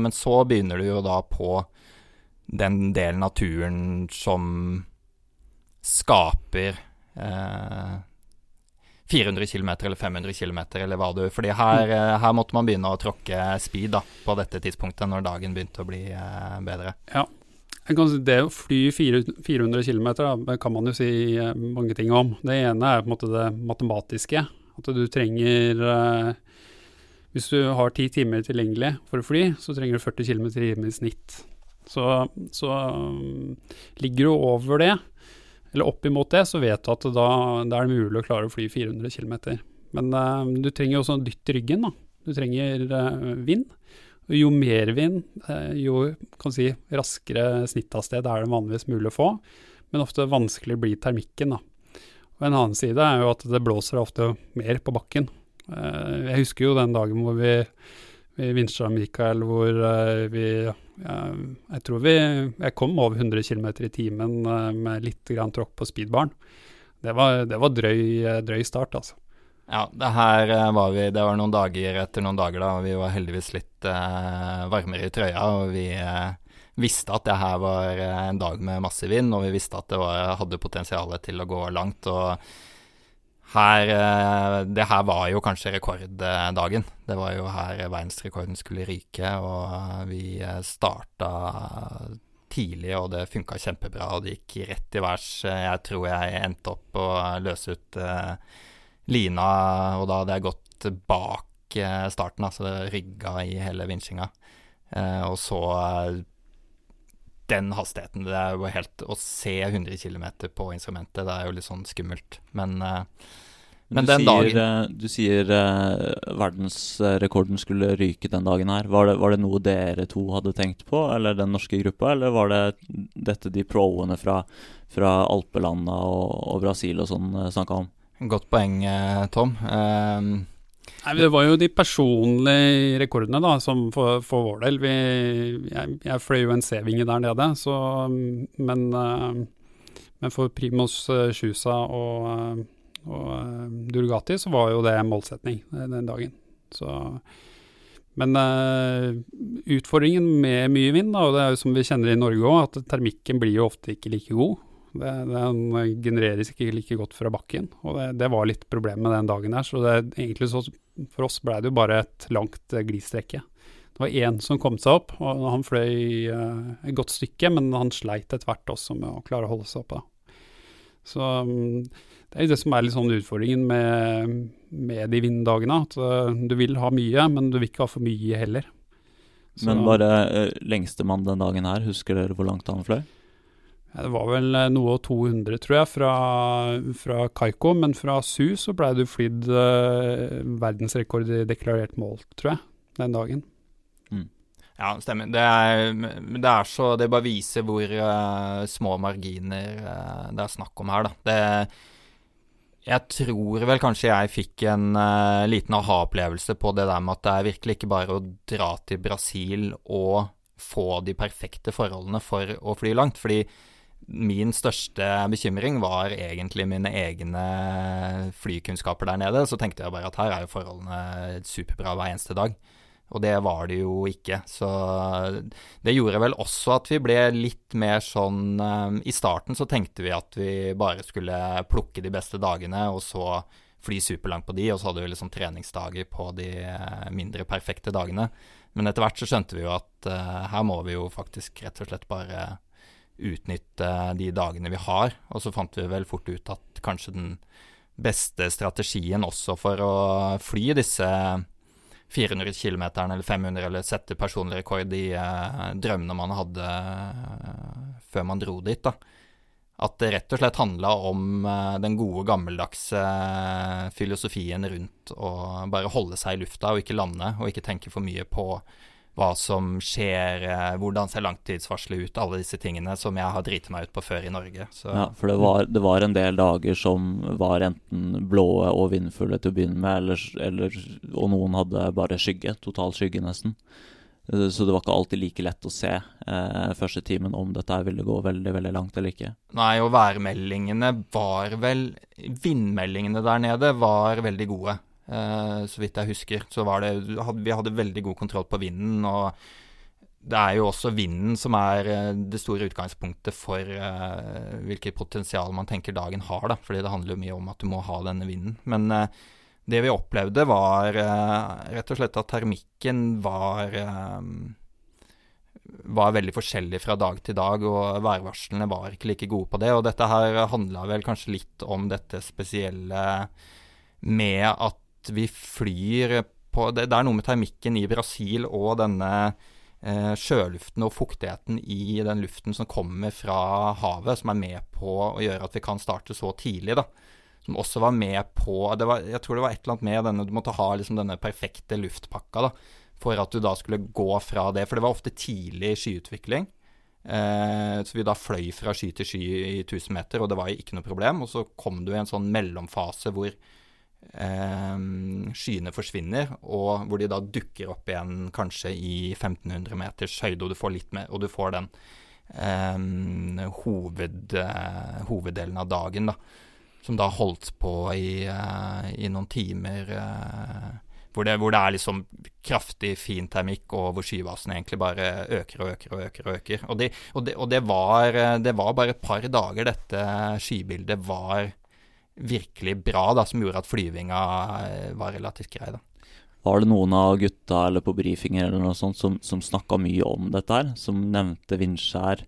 men så begynner du jo da på den delen av turen som skaper eh, 400 km eller 500 km, eller hva du Fordi her, eh, her, måtte man begynne å tråkke speed da, på dette tidspunktet, når dagen begynte å bli eh, bedre. Ja. det å fly 400 km kan man jo si eh, mange ting om. Det ene er på en måte det matematiske. At du trenger Hvis du har ti timer tilgjengelig for å fly, så trenger du 40 km i timen i snitt. Så, så um, ligger du over det, eller opp imot det, så vet du at da, da er det mulig å klare å fly 400 km. Men uh, du trenger også dytt i ryggen. da. Du trenger uh, vind. Jo mer vind, uh, jo kan si, raskere snitthastighet er det vanligvis mulig å få, men ofte vanskelig blir termikken. da. Og En annen side er jo at det blåser ofte mer på bakken. Jeg husker jo den dagen hvor vi, vi vinsja Mikael, hvor uh, vi jeg tror vi Jeg kom over 100 km i timen eh, med litt grann tråkk på speedbaren. Det var, det var drøy, drøy, start, altså. Ja, det her eh, var vi Det var noen dager etter noen dager, da. Og vi var heldigvis litt eh, varmere i trøya. Og vi eh, visste at det her var eh, en dag med masse vind, og vi visste at det var, hadde potensial til å gå langt. og her, eh, det her var jo kanskje rekorddagen. Det var jo her verdensrekorden skulle ryke, og vi starta tidlig, og det funka kjempebra. Og det gikk rett i værs. Jeg tror jeg endte opp å løse ut uh, lina, og da hadde jeg gått bak starten, altså rygga i hele vinsjinga. Uh, og så den hastigheten. Det er jo helt Å se 100 km på instrumentet, det er jo litt sånn skummelt. Men, uh, men den sier, dagen eh, Du sier uh, verdensrekorden skulle ryke den dagen her. Var det, var det, noe dere to hadde tenkt på, eller den norske gruppa, eller var det dette de proene fra, fra alpelanda og, og, Brasil og sånn snakka om? Godt poeng, Tom. Uh, Nei, Det var jo de personlige rekordene da, som for, for vår del. Vi, jeg, jeg fløy jo en C-vinge der nede, så, men, uh, men for Primos Sjusa og, uh, og uh, Durgati så var jo det målsetning den dagen. Så, men utfordringen med mye vind, da, og det er jo som vi kjenner i Norge òg, at termikken blir jo ofte ikke like god. Det, den genereres ikke like godt fra bakken, og det, det var litt problemet den dagen her. Så det, egentlig så, for oss ble det jo bare et langt eh, glistrekke. Det var én som kom seg opp, og han fløy uh, et godt stykke, men han sleit etter hvert også med å klare å holde seg oppe. Så um, det er jo det som er litt sånn utfordringen med, med de vinddagene. At uh, du vil ha mye, men du vil ikke ha for mye heller. Så, men bare uh, lengstemann den dagen her, husker dere hvor langt han fløy? Det var vel noe av 200, tror jeg, fra, fra Kaiko. Men fra SU så ble du flydd eh, verdensrekord i deklarert mål, tror jeg, den dagen. Mm. Ja, stemmer. Det er, det er, så Det bare viser hvor uh, små marginer uh, det er snakk om her, da. Det, jeg tror vel kanskje jeg fikk en uh, liten aha-opplevelse på det der med at det er virkelig ikke bare å dra til Brasil og få de perfekte forholdene for å fly langt. fordi min største bekymring var egentlig mine egne flykunnskaper der nede. Så tenkte jeg bare at her er jo forholdene superbra hver eneste dag. Og det var det jo ikke. Så det gjorde vel også at vi ble litt mer sånn um, I starten så tenkte vi at vi bare skulle plukke de beste dagene, og så fly superlangt på de, og så hadde vi liksom treningsdager på de uh, mindre perfekte dagene. Men etter hvert så skjønte vi jo at uh, her må vi jo faktisk rett og slett bare utnytte de dagene vi har. Og så fant vi vel fort ut at kanskje den beste strategien også for å fly disse 400 km eller 500 eller sette personlig rekord i eh, drømmene man hadde eh, før man dro dit, da. At det rett og slett handla om eh, den gode, gammeldagse eh, filosofien rundt å bare holde seg i lufta og ikke lande, og ikke tenke for mye på hva som skjer, eh, hvordan ser langtidsvarselet ut, alle disse tingene som jeg har driti meg ut på før i Norge. Så. Ja, for det var, det var, en del dager som var enten blå og vindfulle til å begynne med, eller, eller, og noen hadde bare skygge, total skygge nesten. Eh, så det var ikke alltid like lett å se eh, første timen om dette ville gå veldig veldig langt eller ikke. Nei, og værmeldingene var vel Vindmeldingene der nede var veldig gode. Uh, så vidt jeg husker, så var det Vi hadde veldig god kontroll på vinden. Og det er jo også vinden som er det store utgangspunktet for uh, hvilket potensial man tenker dagen har. da, fordi det handler jo mye om at du må ha denne vinden. Men det vi opplevde, var rett og slett at termikken var var veldig forskjellig fra dag til dag, og værvarslene var ikke like gode på det. Og dette her handla vel kanskje litt om dette spesielle med at vi flyr på Det, det er noe med termikken i Brasil og denne eh, sjøluften og fuktigheten i den luften som kommer fra havet, som er med på å gjøre at vi kan starte så tidlig. da som også var med på var, Jeg tror det var et eller annet med denne Du måtte ha liksom denne perfekte luftpakka. da for at du da skulle gå fra det. For det var ofte tidlig skyutvikling. Eh, så vi da fløy fra sky til sky i 1000 meter, og det var ikke noe problem. Og så kom du i en sånn mellomfase hvor skyene forsvinner, og hvor de da dukker opp igjen kanskje i 1500 meters høyde, og du får litt mer, og du får den eh, hoved, eh, hoveddelen av dagen, da. Som da holdt på i, eh, i noen timer eh, hvor det, hvor det, er liksom kraftig fin termikk, og hvor skybasen egentlig bare øker og øker og øker. Og øker. Og, de, og, de, og det, var, det, var, bare et par dager dette skybildet var virkelig bra, da, som gjorde at flyvinga eh, var relativt grei. da. Var det noen av gutta eller på brifinger eller noe sånt som, som snakka mye om dette her? Som nevnte vindskjær?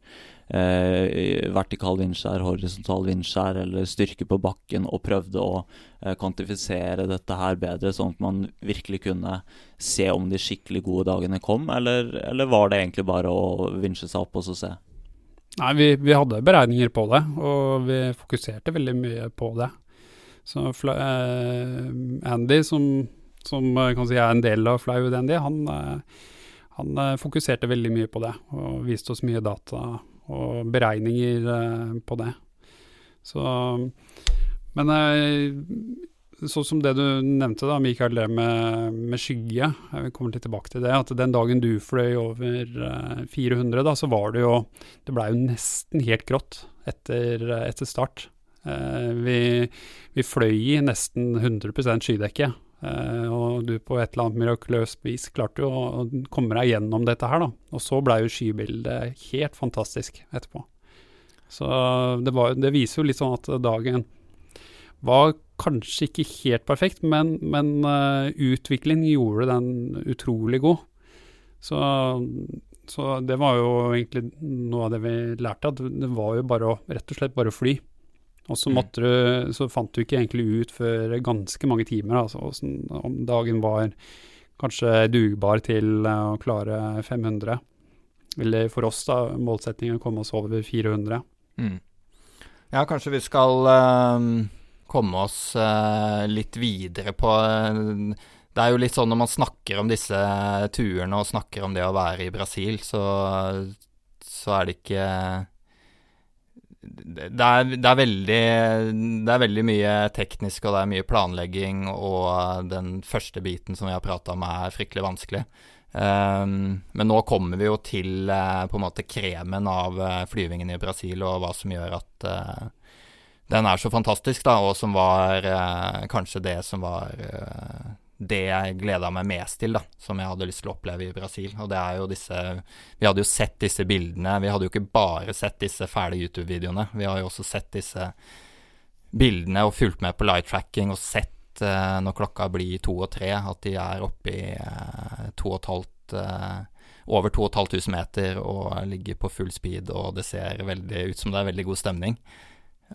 eh, vertikal vindskjær, horisontal vindskjær eller styrke på bakken, og prøvde å eh, kvantifisere dette her bedre, sånn at man virkelig kunne se om de skikkelig gode dagene kom, eller, eller var det egentlig bare å vinsje seg opp og så se? Nei, vi, vi, hadde beregninger på det, og vi fokuserte veldig mye på det. Så eh, Andy, som, som eh, kan si er en del av with Andy, han, eh, han eh, fokuserte veldig mye på det og viste oss mye data og beregninger eh, på det. Så Men eh, sånn som det du nevnte, da, Mikael, det med, med skygge. Jeg kommer litt tilbake til det. At den dagen du fløy over 400, eh, da, så var det jo Det blei jo nesten helt grått etter, etter start. Vi, vi, fløy i nesten 100 skydekke. Og du på et eller annet mirakuløst vis klarte jo å komme deg gjennom dette her, da. Og så blei jo skybildet helt fantastisk etterpå. Så det, var, det, viser jo litt sånn at dagen var kanskje ikke helt perfekt, men, men uh, utviklingen gjorde den utrolig god. Så, så, det var jo egentlig noe av det vi lærte, at det var jo bare å rett og slett bare fly. Og så, måtte du, så, fant du ikke egentlig ut før ganske mange timer altså, om dagen var kanskje dugbar til å klare 500. Eller for oss, da, målsettingen å komme oss over 400. Mm. Ja, kanskje vi skal uh, komme oss uh, litt videre på uh, Det er jo litt sånn når man snakker om disse turene og snakker om det å være i Brasil, så, så er det ikke det er, det, er veldig, det er, veldig, mye teknisk, og det er mye planlegging, og den første biten som vi har prata om, er fryktelig vanskelig. Um, men nå kommer vi jo til uh, på en måte kremen av uh, flyvingen i Brasil, og hva som gjør at uh, den er så fantastisk, da, og som var kanskje det som var det jeg gleda meg mest til, da, som jeg hadde lyst til å oppleve i Brasil. Og det er jo disse Vi hadde jo sett disse bildene. Vi hadde jo ikke bare sett disse fæle YouTube-videoene. Vi har jo også sett disse bildene og fulgt med på light tracking og sett eh, når klokka blir to og tre, at de er oppe i eh, to og et halvt eh, over 2500 meter og ligger på full speed, og det ser veldig ut som det er veldig god stemning.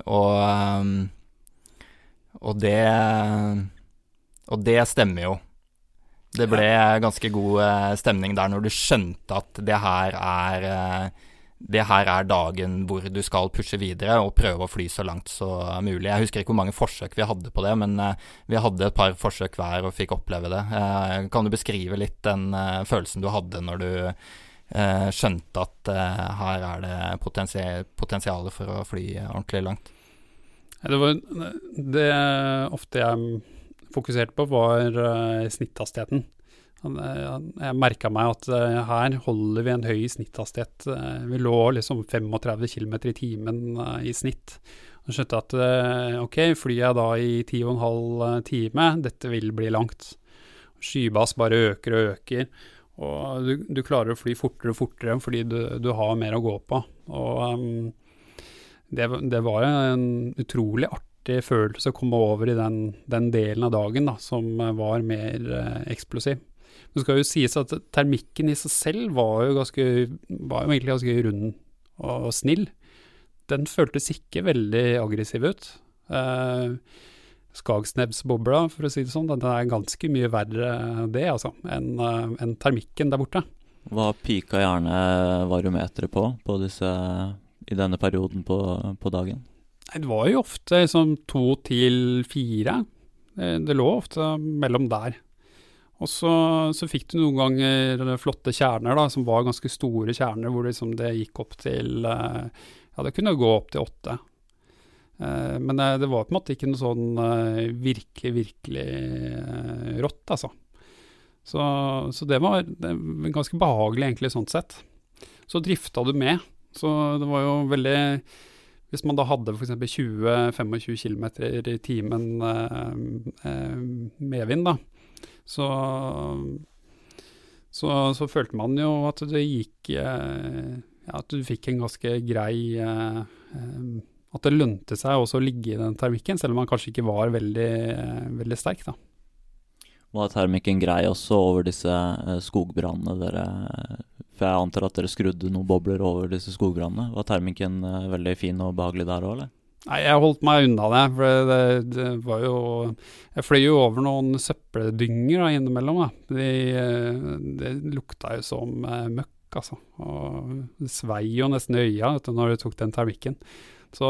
Og, um, og det og det stemmer jo. Det ble ganske god eh, stemning der når du skjønte at det her er eh, det her er dagen hvor du skal pushe videre og prøve å fly så langt som mulig. Jeg husker ikke hvor mange forsøk vi hadde på det, men eh, vi hadde et par forsøk hver og fikk oppleve det. Kan du beskrive litt den følelsen du hadde når du skjønte at her er det potensialet for å fly ordentlig langt? Det var det ofte jeg fokuserte på, var uh, snitthastigheten. Jeg merka meg at her holder vi en høy snitthastighet. Vi lå liksom 35 km i timen i snitt. Og skjønte at ok, flyr jeg da i 10,5 time, dette vil bli langt. Skybas bare øker og øker. Og du, du, klarer å fly fortere og fortere fordi du, du har mer å gå på. Og um, det, det, var en utrolig artig følelse å komme over i den, den delen av dagen da, som var mer eh, eksplosiv. Det skal jo sies at termikken i seg selv var jo, ganske, var jo egentlig ganske rund og snill. Den føltes ikke veldig aggressiv ut. Uh, Skagsnebbsbobla, for å si det sånn, den er ganske mye verre det, altså, enn uh, en termikken der borte. Hva pika gjerne variometeret på, på disse, i denne perioden på, på dagen? Det var jo ofte sånn to til fire. Det, det lå ofte mellom der. Og så, så, fikk du noen ganger flotte kjerner, da, som var ganske store kjerner, hvor liksom det gikk opp til eh, Ja, det kunne gå opp til åtte. Eh, men det var på en måte ikke noe sånn eh, virkelig, virkelig rått, altså. Så, så det, var, det, ganske behagelig, egentlig, sånn sett. Så drifta du med. Så det var jo veldig Hvis man da hadde f.eks. 20-25 km i timen eh, medvind, da så, så, så, følte man jo at det gikk eh, ja, At du fikk en ganske grei eh, eh, At det lønte seg også å ligge i den termikken, selv om man kanskje ikke var veldig, veldig sterk. da. Var termikken grei også over disse skogbrannene dere For jeg antar at dere skrudde noen bobler over disse skogbrannene. Var termikken veldig fin og behagelig der òg, eller? Nei, jeg holdt meg unna det. For det, det var jo Jeg fløy jo over noen søppeldynger da, innimellom. Da. De, det lukta jo som eh, møkk, altså. Og det svei jo nesten i øya når du tok den termikken. Så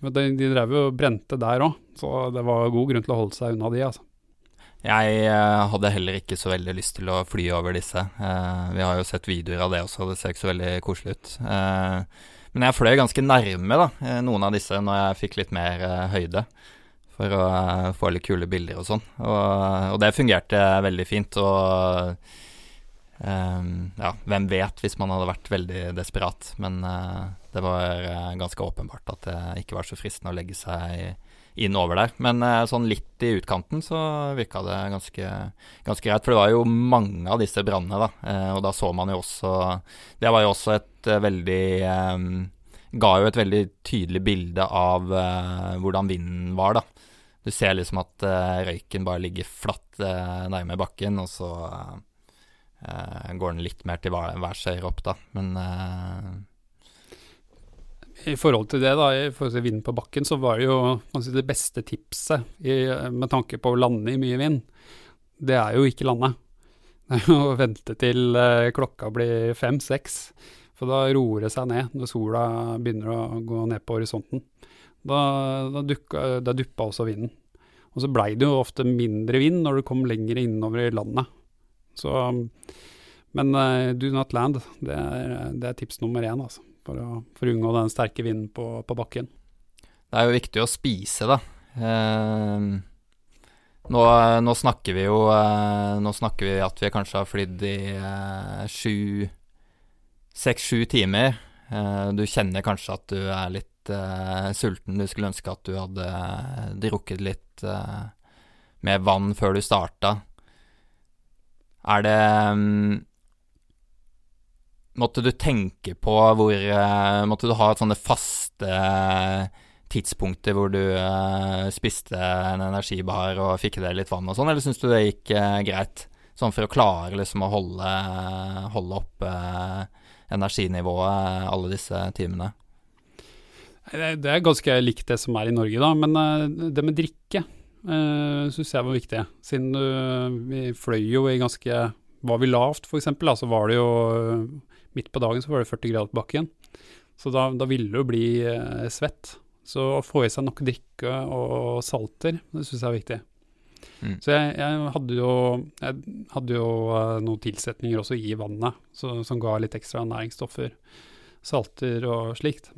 de, de drev jo og brente der òg, så det var god grunn til å holde seg unna de, altså. Jeg eh, hadde heller ikke så veldig lyst til å fly over disse. Eh, vi har jo sett videoer av det også, det ser ikke så veldig koselig ut. Eh, men jeg fløy ganske nærme da, eh, noen av disse når jeg fikk litt mer høyde. For å få litt kule bilder og sånn. Og, og, det fungerte veldig fint. Og um, ja, hvem vet hvis man hadde vært veldig desperat. Men uh, det var ganske åpenbart at det ikke var så fristende å legge seg inn over der. Men sånn litt i utkanten så virka det ganske, ganske greit. For det var jo mange av disse brannene, da. og da så man jo også Det var jo også et uh, veldig um, Ga jo et veldig tydelig bilde av uh, hvordan vinden var, da. Du ser liksom at uh, røyken bare ligger flatt nærme bakken, og så går den litt mer til værsøyre opp, da. Men i forhold til det, da, i forhold til vinden på bakken, så var det jo si, det beste tipset i, med tanke på å lande i mye vind. Det er jo ikke lande. Det er jo å vente til klokka blir fem-seks. For da roer det seg ned når sola begynner å gå ned på horisonten. Da, da, dukka, da duppa også vinden. Og så blei det jo ofte mindre vind når du kom lenger innover i landet. Så, men uh, do not land, det er, det er, tips nummer én, altså. For å, for å unngå den sterke vinden på, på, bakken. Det er jo viktig å spise, da. Uh, nå, nå, snakker vi jo uh, Nå snakker vi at vi kanskje har flydd i eh, sju seks-sju timer. Eh, du kjenner kanskje at du er litt uh, sulten. Du skulle ønske at du hadde drukket litt uh, mer vann før du starta. Er det um, Måtte du tenke på hvor uh, Måtte du ha et sånne faste tidspunkter hvor du spiste en energibar og fikk i deg litt vann og sånn, eller syns du det gikk greit? Sånn for å klare liksom å holde, holde oppe energinivået alle disse timene? Det er ganske likt det som er i Norge, da. Men det med drikke uh, eh, syns jeg var viktig. Siden uh, vi fløy jo i ganske Var vi lavt, f.eks., så var det jo Midt på dagen så var det 40 grader på bakken. Så da, da ville jo bli uh, svett. Så å få i seg nok drikke og salter, det syns jeg er viktig. Mm. Så jeg, jeg, hadde jo, jeg hadde jo uh, noen tilsetninger også i vannet så, som ga litt ekstra næringsstoffer. Salter og slikt.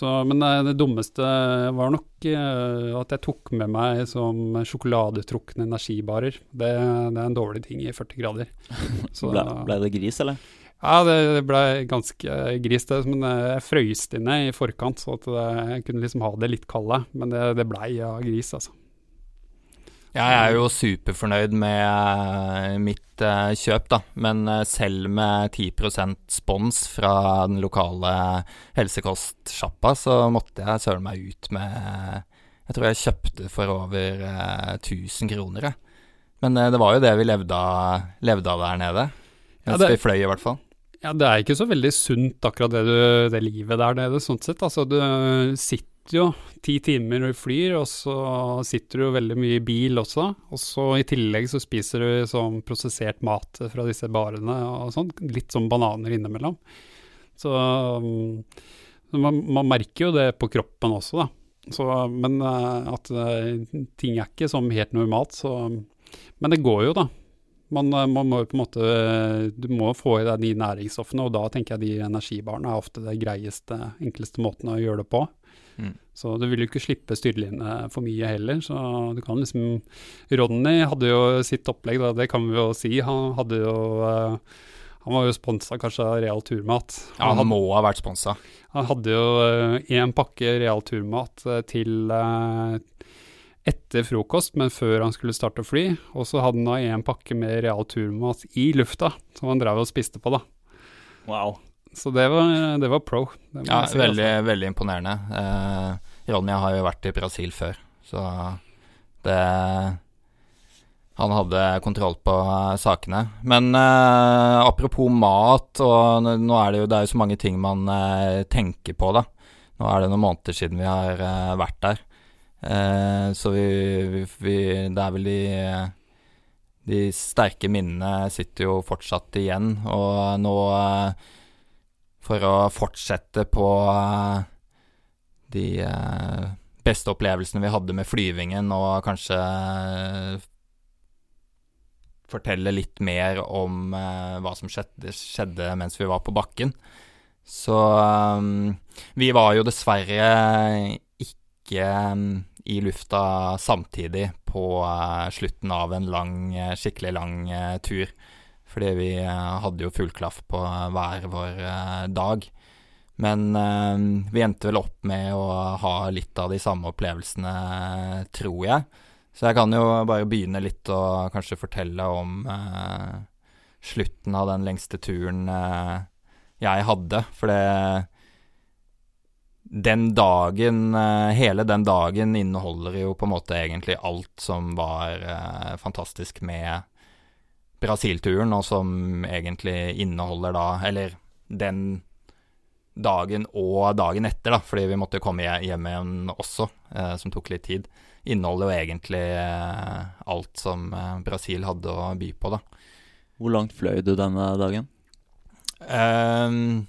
Så, men uh, det dummeste var nok uh, at jeg tok med meg som sjokoladetrukne energibarer. Det, det, er en dårlig ting i 40 grader. Så, ble, ble, det gris, eller? Ja, det, ble ganske gris, det. Men jeg frøys det ned i forkant, så jeg kunne liksom ha det litt kalde. Men det, det blei ja, gris, altså. Jeg er jo superfornøyd med uh, mitt uh, kjøp, da. Men uh, selv med 10% spons fra den lokale helsekostsjappa, så måtte jeg søle meg ut med Jeg tror jeg kjøpte for over 1000 kroner, jeg. Men det var jo det vi levde av, levde av der nede. Mens ja, det, vi fløy, i hvert fall. Ja, det er ikke så veldig sunt, akkurat det, du, det livet der nede, sånn sett. Altså, du sitter jo ti timer og flyr, og så sitter du jo veldig mye i bil også. Og så i tillegg så spiser du sånn prosessert mat fra disse barene og sånn. Litt som bananer innimellom. Så, så man, man, merker jo det på kroppen også, da. Så, men eh, at eh, ting er ikke som helt normalt, så Men det går jo, da. Man, eh, man, må på en måte Du må få i deg de næringsstoffene, og da tenker jeg de energibarene er ofte det greieste, enkleste måten å gjøre det på. Mm. Så du vil jo ikke slippe styrlinje for mye heller. Så du kan liksom Ronny hadde jo sitt opplegg, da, det kan vi jo si. Han hadde jo uh, han var jo sponsa kanskje av Real Turmat. Ja, han, må ha vært sponsa. Han hadde jo én uh, pakke Real Turmat uh, til etter frokost, men før han skulle starte å fly. Og så hadde han da én pakke med Real Turmat i lufta, som han drev og spiste på, da. Wow. Så det var, det var pro. Det ja, si, veldig, altså. veldig imponerende. Eh, Ronny har jo vært i Brasil før, så det Han hadde kontroll på uh, sakene. Men eh, apropos mat, og nå er det jo Det er jo så mange ting man eh, tenker på, da. Nå er det noen måneder siden vi har eh, vært der. Eh, så vi, vi, vi, Det er vel de de sterke minnene sitter jo fortsatt igjen, og nå for å fortsette på uh, de uh, beste opplevelsene vi hadde med flyvingen, og kanskje uh, fortelle litt mer om hva som skjedde, skjedde, mens vi var på bakken. Så vi var jo dessverre ikke i lufta samtidig på slutten av en lang, skikkelig lang tur. Fordi vi eh, hadde jo full klaff på hver vår eh, dag. Men eh, vi endte vel opp med å ha litt av de samme opplevelsene, tror jeg. Så jeg kan jo bare begynne litt å kanskje fortelle om eh, slutten av den lengste turen eh, jeg hadde. For det Den dagen, eh, hele den dagen inneholder jo på en måte egentlig alt som var fantastisk med Brasil-turen, og som egentlig inneholder da Eller den dagen og dagen etter, da, fordi vi måtte komme hjem igjen også, eh, som tok litt tid, inneholder jo egentlig eh, alt som eh, Brasil hadde å by på, da. Hvor langt fløy du denne dagen? Um,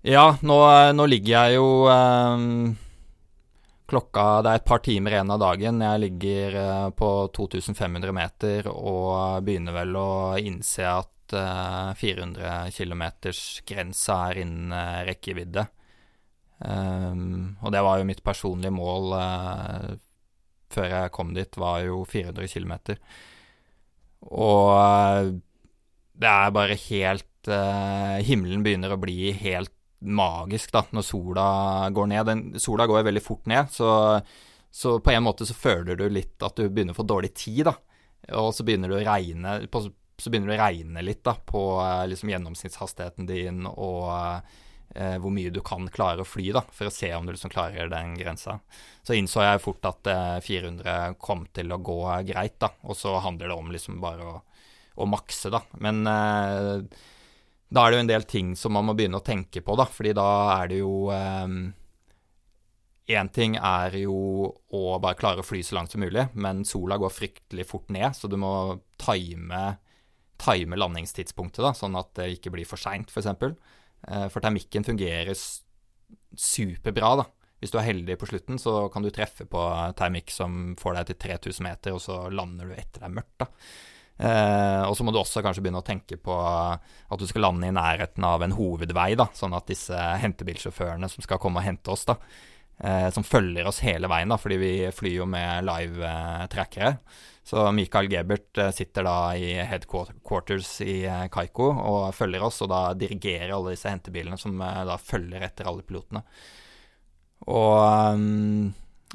ja, nå, nå, ligger jeg jo um, Klokka Det er et par timer igjen av dagen. Jeg ligger uh, på 2500 meter og begynner vel å innse at uh, 400 km-grensa er innen uh, rekkevidde. Um, og det var jo mitt personlige mål uh, før jeg kom dit, var jo 400 km. Og det er bare helt Himmelen begynner å bli helt magisk da, når sola går ned. Den, sola går veldig fort ned, så, så, på en måte så føler du litt at du begynner å få dårlig tid. da. Og så begynner det å regne, på, så begynner det å regne litt da, på eh, liksom, gjennomsnittshastigheten din og eh, hvor mye du kan klare å fly, da, for å se om du liksom klarer den grensa. Så innså jeg fort at eh, 400 kom til å gå greit, da, og så handler det om liksom bare å, å makse, da. Men eh, da er det jo en del ting som man må begynne å tenke på, da. Fordi da er det jo Én um, ting er jo å bare klare å fly så langt som mulig, men sola går fryktelig fort ned, så du må time, time landingstidspunktet, da, sånn at det ikke blir for seint, f.eks. For, eksempel. uh, for termikken fungerer superbra, da. Hvis du er heldig på slutten, så kan du treffe på termikk som får deg til 3000 meter, og så lander du etter det er mørkt, da. Eh, og så må du også kanskje begynne å tenke på at du skal lande i nærheten av en hovedvei, da, sånn at disse hentebilsjåførene som skal komme og hente oss, da, eh, som følger oss hele veien, da, fordi vi flyr jo med live-trackere. Så Michael Gebert eh, sitter da i headquarters i eh, Kaiko og følger oss, og da dirigerer alle disse hentebilene som eh, da følger etter alle pilotene. Og um,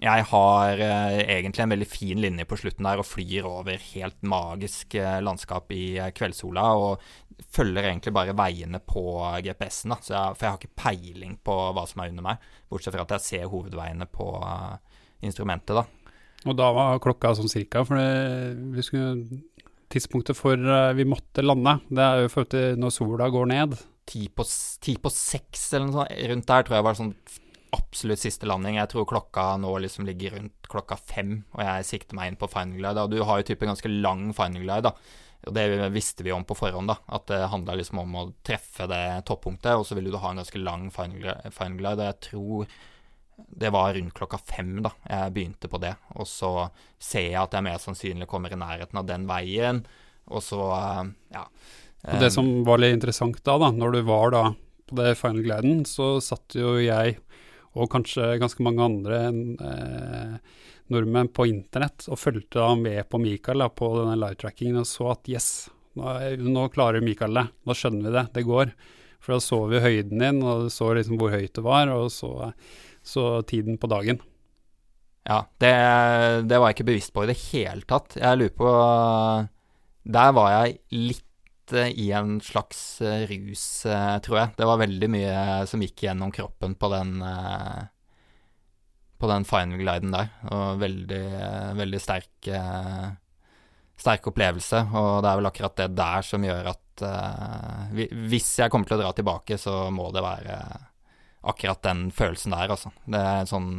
jeg har eh, egentlig en veldig fin linje på slutten der og flyr over helt magisk eh, landskap i eh, kveldssola. Og følger egentlig bare veiene på GPS-en. For jeg har ikke peiling på hva som er under meg. Bortsett fra at jeg ser hovedveiene på uh, instrumentet, da. Og da var klokka sånn cirka, for vi skulle, tidspunktet for uh, vi måtte lande, det er jo for når sola går ned. Ti på, ti på seks eller noe sånt. Rundt der tror jeg var sånn absolutt siste landing. Jeg tror klokka nå liksom ligger rundt klokka fem, og jeg sikter meg inn på final glide. Og du har jo type ganske lang final glide, da. Og det visste vi om på forhånd, da. At det handla liksom om å treffe det toppunktet, og så ville du ha en ganske lang final, glide. Og jeg tror det var rundt klokka fem da jeg begynte på det. Og så ser jeg at jeg mer sannsynlig kommer i nærheten av den veien, og så, ja. Og det som var litt interessant da, da, når du var da på det final gliden, så satt jo jeg og kanskje ganske mange andre eh, nordmenn på internett og fulgte da med på Mikael da, på denne live-trackingen og så at yes, nå, nå, klarer Mikael det, nå skjønner vi det, det går. For da så vi høyden din, og så liksom hvor høyt det var, og så, så tiden på dagen. Ja, det, det, var jeg ikke bevisst på i det hele tatt. Jeg lurer på Der var jeg litt i en slags eh, rus, eh, tror jeg. Det var veldig mye som gikk gjennom kroppen på den eh, på den final gliden der. Og veldig, veldig sterk, sterk opplevelse. Og det er vel akkurat det der som gjør at Hvis jeg kommer til å dra tilbake, så må det være akkurat den følelsen der, altså. Det er en sånn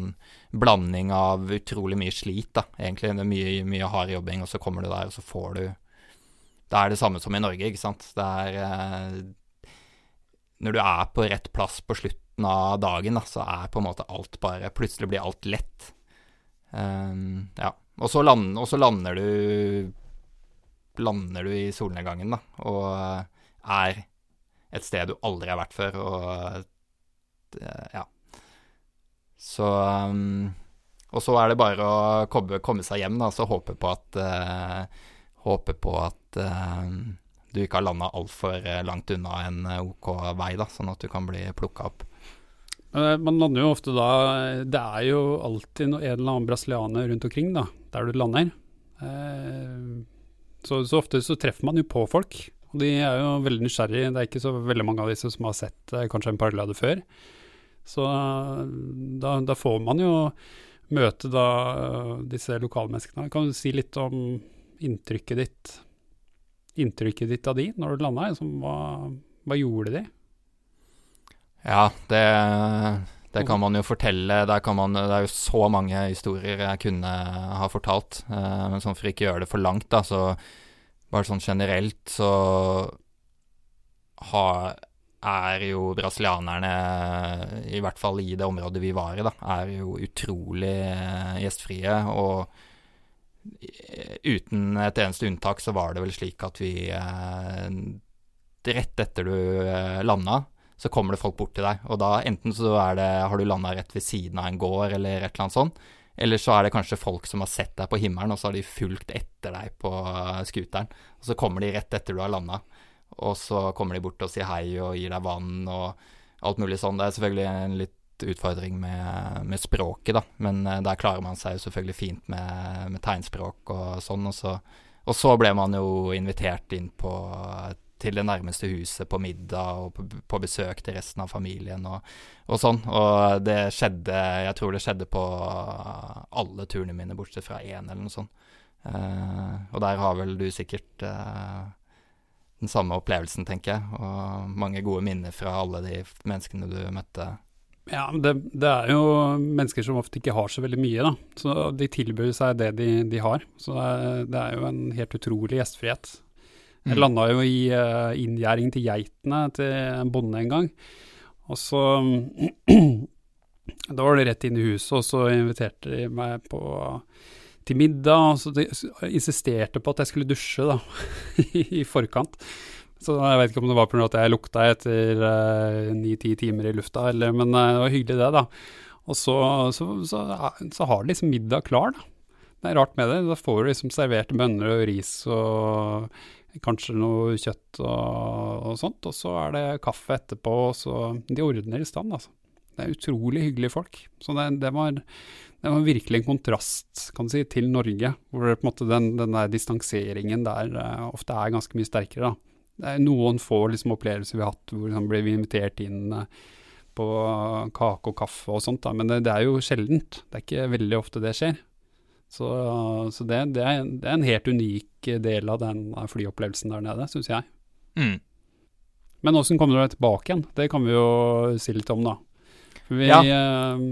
blanding av utrolig mye slit, da, egentlig. Det er mye, mye hard jobbing, og så kommer du der, og så får du det er det samme som i Norge, ikke sant. Det er eh, Når du er på rett plass på slutten av dagen, da, så er på en måte alt bare Plutselig blir alt lett. Um, ja. Og så, land, og så lander du Lander du i solnedgangen, da, og er et sted du aldri har vært før, og ja. Så um, Og så er det bare å komme, komme seg hjem, da, så håpe på at uh, håper på at uh, du ikke har landa altfor eh, langt unna en eh, OK vei, da, sånn at du kan bli plukka opp. Man lander jo ofte da Det er jo alltid en eller annen brasilianer rundt omkring da, der du lander. Så, så, ofte så treffer man jo på folk, og de er jo veldig nysgjerrige. Det er ikke så veldig mange av disse som har sett kanskje en paraglade før. Så da, da, får man jo møte da disse lokalmenneskene. Kan du si litt om inntrykket ditt inntrykket ditt av de når du landa? Liksom, hva, hva, gjorde de? Ja, det, det, kan man jo fortelle. Man, det er jo så mange historier jeg kunne ha fortalt. Eh, men sånn for ikke å gjøre det for langt, da, så bare sånn generelt så har, er jo brasilianerne, i hvert fall i det området vi var i, da, er jo utrolig eh, gjestfrie. og uten et eneste unntak så var det vel slik at vi eh, Rett etter du eh, landa, så kommer det folk bort til deg. Og da enten så er det, har du landa rett ved siden av en gård eller et eller annet sånt, eller så er det kanskje folk som har sett deg på himmelen, og så har de fulgt etter deg på uh, scooteren. Og så kommer de rett etter du har landa, og så kommer de bort og sier hei og gir deg vann og alt mulig sånn. Det er selvfølgelig en litt utfordring med, med, språket, da. Men uh, der klarer man seg jo selvfølgelig fint med, med tegnspråk og sånn. Og så, og så, ble man jo invitert inn på, til det nærmeste huset på middag og på, på besøk til resten av familien og, og, sånn. Og det skjedde Jeg tror det skjedde på alle turene mine, bortsett fra én eller noe sånt. Uh, og der har vel du sikkert uh, den samme opplevelsen, tenker jeg. Og mange gode minner fra alle de menneskene du møtte ja, det, det, er jo mennesker som ofte ikke har så veldig mye, da. Så de tilbyr seg det de, de har. Så det er, det er, jo en helt utrolig gjestfrihet. Jeg mm. landa jo i uh, inngjerding til geitene til en bonde en gang. Og så Da var det rett inn i huset, og så inviterte de meg på, til middag. Og så de insisterte på at jeg skulle dusje, da, i forkant. Så jeg vet ikke om det var pga. at jeg lukta etter eh, ni-ti uh, timer i lufta, eller, men uh, det var hyggelig det, da. Og så, så, så, så har de liksom middag klar, da. Det er rart med det. Da får du liksom servert bønner og ris og kanskje noe kjøtt og, og, sånt, og så er det kaffe etterpå, og så De ordner i stand, altså. Det er utrolig hyggelige folk. Så det, det, var, det var, virkelig en kontrast kan du si, til Norge, hvor på en måte den, den der distanseringen der uh, ofte er ganske mye sterkere. Da. Det er noen få liksom, opplevelser vi har hatt hvor liksom, ble vi invitert inn uh, på kake og kaffe og sånt, da. men det, det, er jo sjeldent. Det er ikke veldig ofte det skjer. Så, så det, det, er, det, er, en helt unik del av den flyopplevelsen der nede, syns jeg. Mm. Men åssen kommer du tilbake igjen? Det kan vi jo si litt om, da. Vi, ja. eh,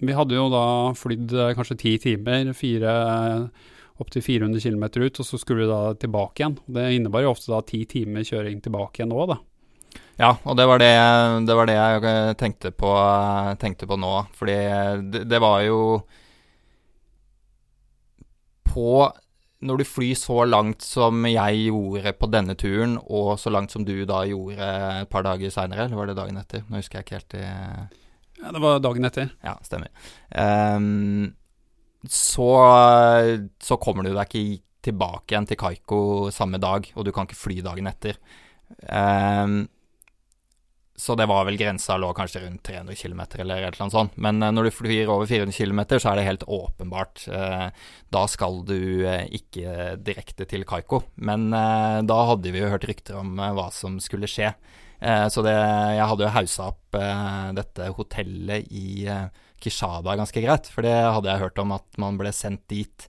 vi hadde jo da flydd eh, kanskje ti timer, fire opptil 400 km ut, og så skulle du da tilbake igjen. Det innebar jo ofte da ti timer kjøring tilbake igjen òg, da. Ja, og det var det, det var det, jeg tenkte på, tenkte på nå. Fordi det, det var jo På Når du flyr så langt som jeg gjorde på denne turen, og så langt som du da gjorde et par dager seinere, eller var det dagen etter? Nå husker jeg ikke helt i Ja, det var dagen etter. Ja, stemmer. Um, så, så, kommer du deg ikke tilbake igjen til Kaiko samme dag, og du kan ikke fly dagen etter. Um, så det var vel grensa lå kanskje rundt 300 km eller et eller annet sånt. Men uh, når du flyr over 400 km, så er det helt åpenbart. Uh, da skal du uh, ikke direkte til Kaiko. Men da hadde vi jo hørt rykter om hva som skulle skje. Eh, så det, jeg hadde jo haussa opp eh, dette hotellet i eh, Kishada ganske greit, for det hadde jeg hørt om at man ble sendt dit.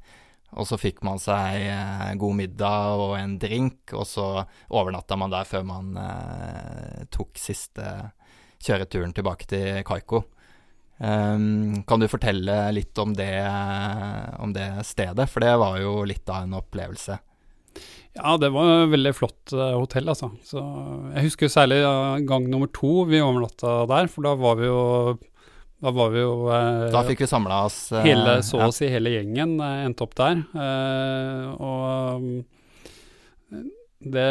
Og så fikk man seg god middag og en drink, og så overnatta man der før man eh, tok siste kjøreturen tilbake til Kaiko. Um, kan du fortelle litt om det, om det stedet? For det var jo litt av en opplevelse. Ja, det var et veldig flott uh, hotell, altså. Så jeg husker særlig gang nummer to vi overnatta der, for da var vi jo da var vi jo eh, Da fikk vi samla oss hele, Så å ja. si hele gjengen endte opp der. og um, det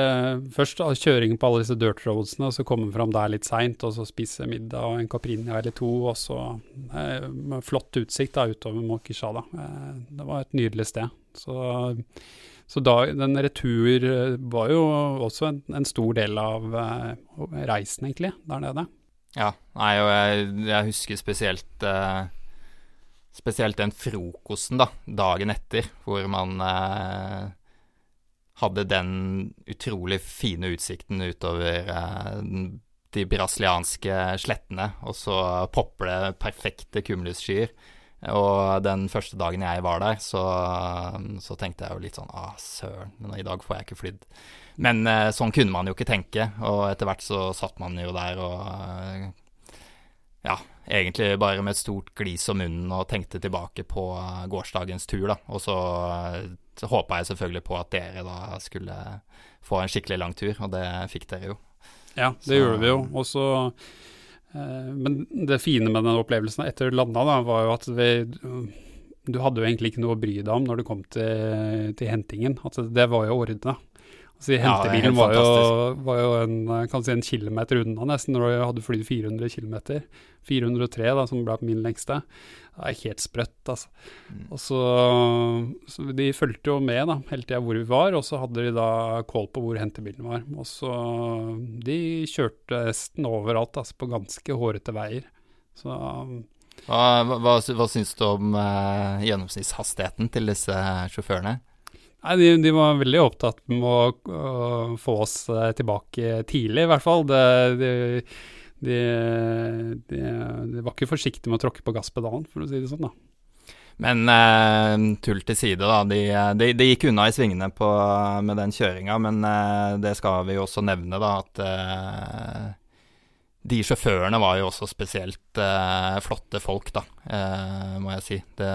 Først kjøringen på alle disse dirt roadsene, og så komme fram der litt seint, og så spise middag og en caprini eller to, og så med flott utsikt da utover Mokishada. det var et nydelig sted. Så så da, den retur eh, var jo også en, en stor del av reisen, egentlig, der nede. Ja, nei, og jeg, jeg husker spesielt eh, Spesielt den frokosten, da, dagen etter, hvor man eh, hadde den utrolig fine utsikten utover de brasilianske slettene, og så popper det perfekte cumulusskyer. Og den første dagen jeg var der, så, så tenkte jeg jo litt sånn Ah, søren, i dag får jeg ikke flydd. Men eh, sånn kunne man jo ikke tenke, og etter hvert så satt man jo der og eh, Ja, egentlig bare med et stort glis om munnen og tenkte tilbake på eh, gårsdagens tur, da. Og så, håpa jeg selvfølgelig på at dere da skulle få en skikkelig lang tur, og det fikk dere jo. Ja, det så, gjorde vi jo. Og så men det fine med den opplevelsen etter landa, da, var jo at vi Du hadde jo egentlig ikke noe å bry deg om når du kom til, til hentingen. Altså, det var jo ordna. Altså, hentebilen ja, var, jo, var, jo, en, si en kilometer unna nesten når du hadde flydd 400 km. 403, da, som ble min lengste. Det er helt sprøtt, altså. Mm. Og så, så, De fulgte jo med da, hele tida hvor vi var, og så hadde de da kål på hvor hentebilen var. Og så De kjørte nesten overalt, altså, på ganske hårete veier. Så Hva, hva, hva syns du om eh, gjennomsnittshastigheten til disse sjåførene? Nei, de, de, var veldig opptatt med å, å, få oss eh, tilbake tidlig, i hvert fall. Det, de, de, de, var ikke forsiktige med å tråkke på gasspedalen, for å si det sånn, da. Men eh, tull til side, da. De, de, gikk unna i svingene på, med den kjøringa, men eh, det skal vi jo også nevne, da, at eh, de sjåførene var jo også spesielt eh, flotte folk, da, eh, må jeg si. Det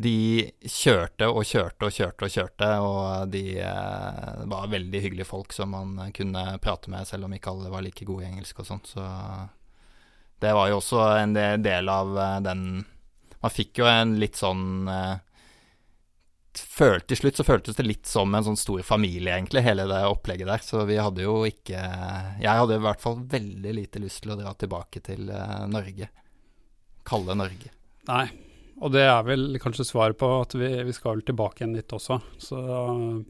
de kjørte og kjørte og kjørte og kjørte, og de eh, var veldig hyggelige folk som man kunne prate med, selv om ikke alle var like gode i engelsk og sånt. Så det var jo også en del av eh, den Man fikk jo en litt sånn eh, Til slutt så føltes det litt som en sånn stor familie, egentlig, hele det opplegget der. Så vi hadde jo ikke Jeg hadde i hvert fall veldig lite lyst til å dra tilbake til eh, Norge. Kalde Norge. Nei, og det er vel kanskje svaret på at vi, vi, skal vel tilbake igjen dit også. Så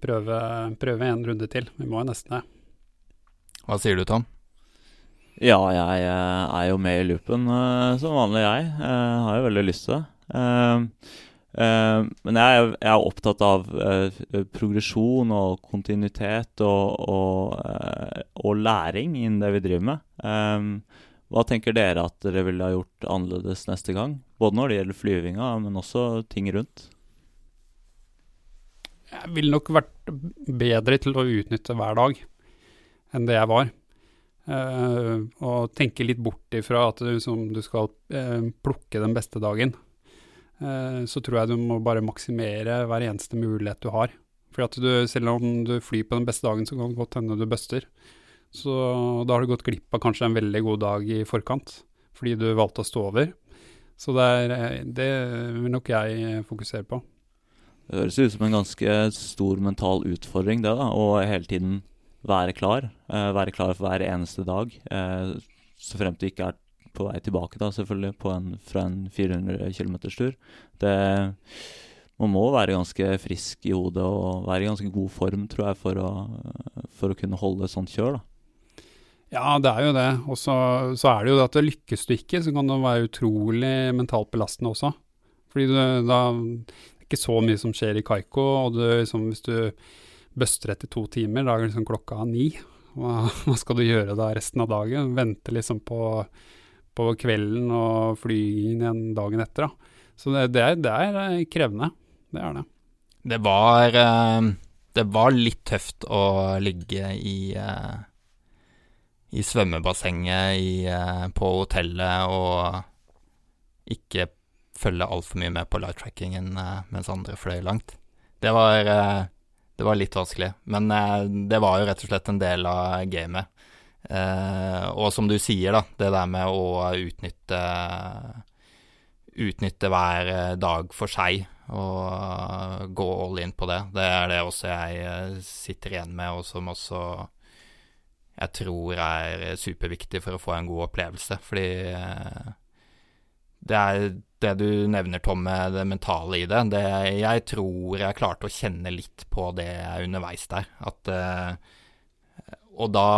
prøve, prøve en runde til. Vi må jo nesten det. Hva sier du, Tom? Ja, jeg eh, er jo med i loopen uh, som vanlig, jeg. jeg har jo veldig lyst til det. Uh, men jeg er, jeg er, opptatt av progresjon og kontinuitet og, og, og, læring innen det vi driver med. Hva tenker dere at dere ville ha gjort annerledes neste gang? Både når det gjelder flyvinga, men også ting rundt? Jeg ville nok vært bedre til å utnytte hver dag enn det jeg var. Uh, og tenke litt bort ifra at du, du skal uh, plukke den beste dagen. Uh, så tror jeg du må bare maksimere hver eneste mulighet du har. For at du, selv om du flyr på den beste dagen, så kan det godt hende du buster. Så da har du gått glipp av kanskje en veldig god dag i forkant, fordi du valgte å stå over. Så det, er, det vil nok jeg fokusere på. Det høres ut som en ganske stor mental utfordring, det da, å hele tiden være klar. Uh, være klar for hver eneste dag. Så fremt du ikke er på vei tilbake, da, selvfølgelig, en, fra en 400 km-tur. Man må være ganske frisk i hodet og være i ganske god form, tror jeg, for å, for å kunne holde sånt kjør. da. Ja, det er jo det. Og så, er det jo det at lykkes du ikke, så kan det være utrolig mentalt belastende også. Fordi du, da Det er ikke så mye som skjer i Kaiko, og du, liksom, hvis du buster etter to timer, da er liksom klokka ni. Hva, hva, skal du gjøre da resten av dagen? Vente liksom på, på kvelden og fly inn igjen dagen etter, da. Så det, det, er, det er, eh, krevende. Det er det. Det var, eh, det var litt tøft å ligge i, eh, i svømmebassenget i, på hotellet og ikke følge altfor mye med på light trackingen mens andre fløy langt. Det var det var litt vanskelig. Men eh, det var jo rett og slett en del av gamet. Eh, og som du sier, da, det der med å utnytte Utnytte hver eh, dag for seg og gå all in på det. Det er det også jeg eh, sitter igjen med, og som også jeg tror er superviktig for å få en god opplevelse. Fordi eh, det er det du nevner, Tom, med det mentale i det. det jeg tror jeg klarte å kjenne litt på det underveis der. At, uh, og da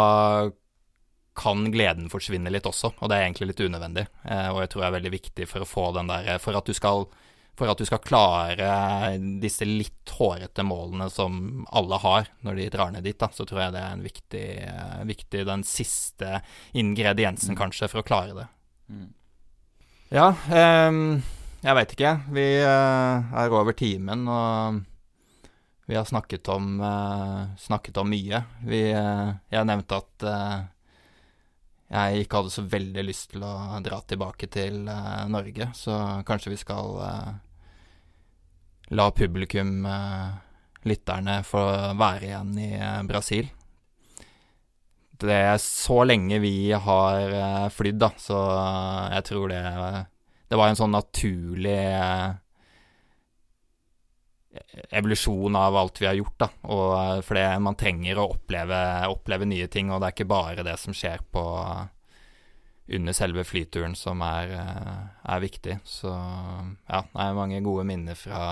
kan gleden forsvinne litt også, og det er egentlig litt unødvendig. Uh, og jeg tror det er veldig viktig for å få den der For at du skal, at du skal klare disse litt hårete målene som alle har når de drar ned dit, da, så tror jeg det er en viktig, uh, viktig den siste ingrediensen, kanskje, for å klare det. Mm. Ja, um, jeg veit ikke. Vi uh, er over timen, og vi har snakket om, uh, snakket om mye. Vi, uh, jeg nevnte at jeg ikke hadde så veldig lyst til å dra tilbake til Norge, så kanskje vi skal la publikum, lytterne, få være igjen i Brasil. Det er så lenge vi har uh, flydd, da, så uh, jeg tror det Det var en sånn naturlig uh, evolusjon av alt vi har gjort, da. Og for det, man trenger å oppleve, oppleve, nye ting, og det er ikke bare det som skjer på under selve flyturen som er, er viktig. Så ja, det er mange gode minner fra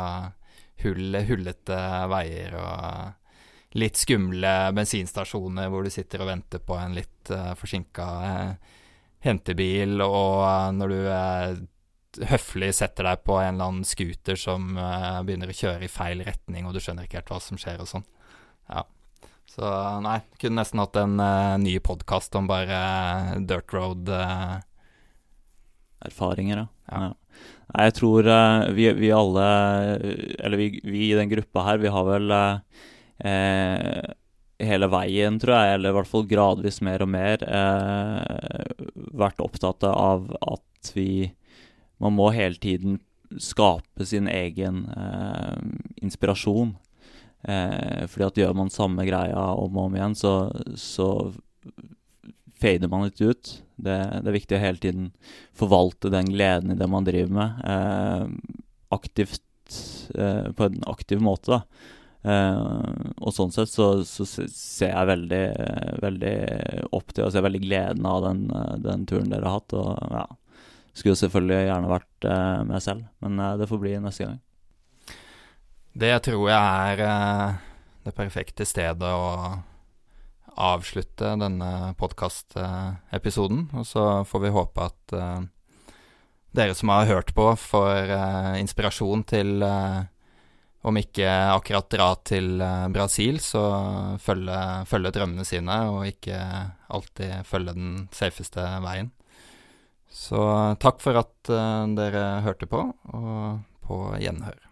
hull, hullete veier og litt skumle bensinstasjoner hvor du sitter og venter på en litt uh, forsinka uh, hentebil, og når du uh, høflig setter deg på en eller annen scooter som begynner å kjøre i feil retning, og du skjønner ikke helt hva som skjer og sånn. Ja. Så nei, kunne nesten hatt en ny podkast om bare dirt road. Erfaringer, ja. ja. Nei, jeg tror vi, vi, alle, eller vi, vi, i den gruppa her, vi har vel hele veien, tror jeg, eller i hvert fall gradvis mer og mer, vært opptatt av at vi Man må hele tiden skape sin egen eh, inspirasjon. Eh, fordi at gjør man samme greia om og om igjen, så, så fader man litt ut. Det, det, er viktig å hele tiden forvalte den gleden i det man driver med, eh, aktivt, eh, på en aktiv måte. da. Uh, og sånn sett så, så, ser jeg veldig, veldig opp til og ser veldig gleden av den, den, turen dere har hatt. Og ja, skulle selvfølgelig gjerne vært uh, med selv, men uh, det får bli neste gang. Det tror jeg er det perfekte stedet å avslutte denne podkastepisoden. Og så får vi håpe at uh, dere som har hørt på, får uh, inspirasjon til uh, om ikke akkurat dra til Brasil, så følge, følge, drømmene sine, og ikke alltid følge den safeste veien. Så takk for at dere hørte på, og på gjenhør.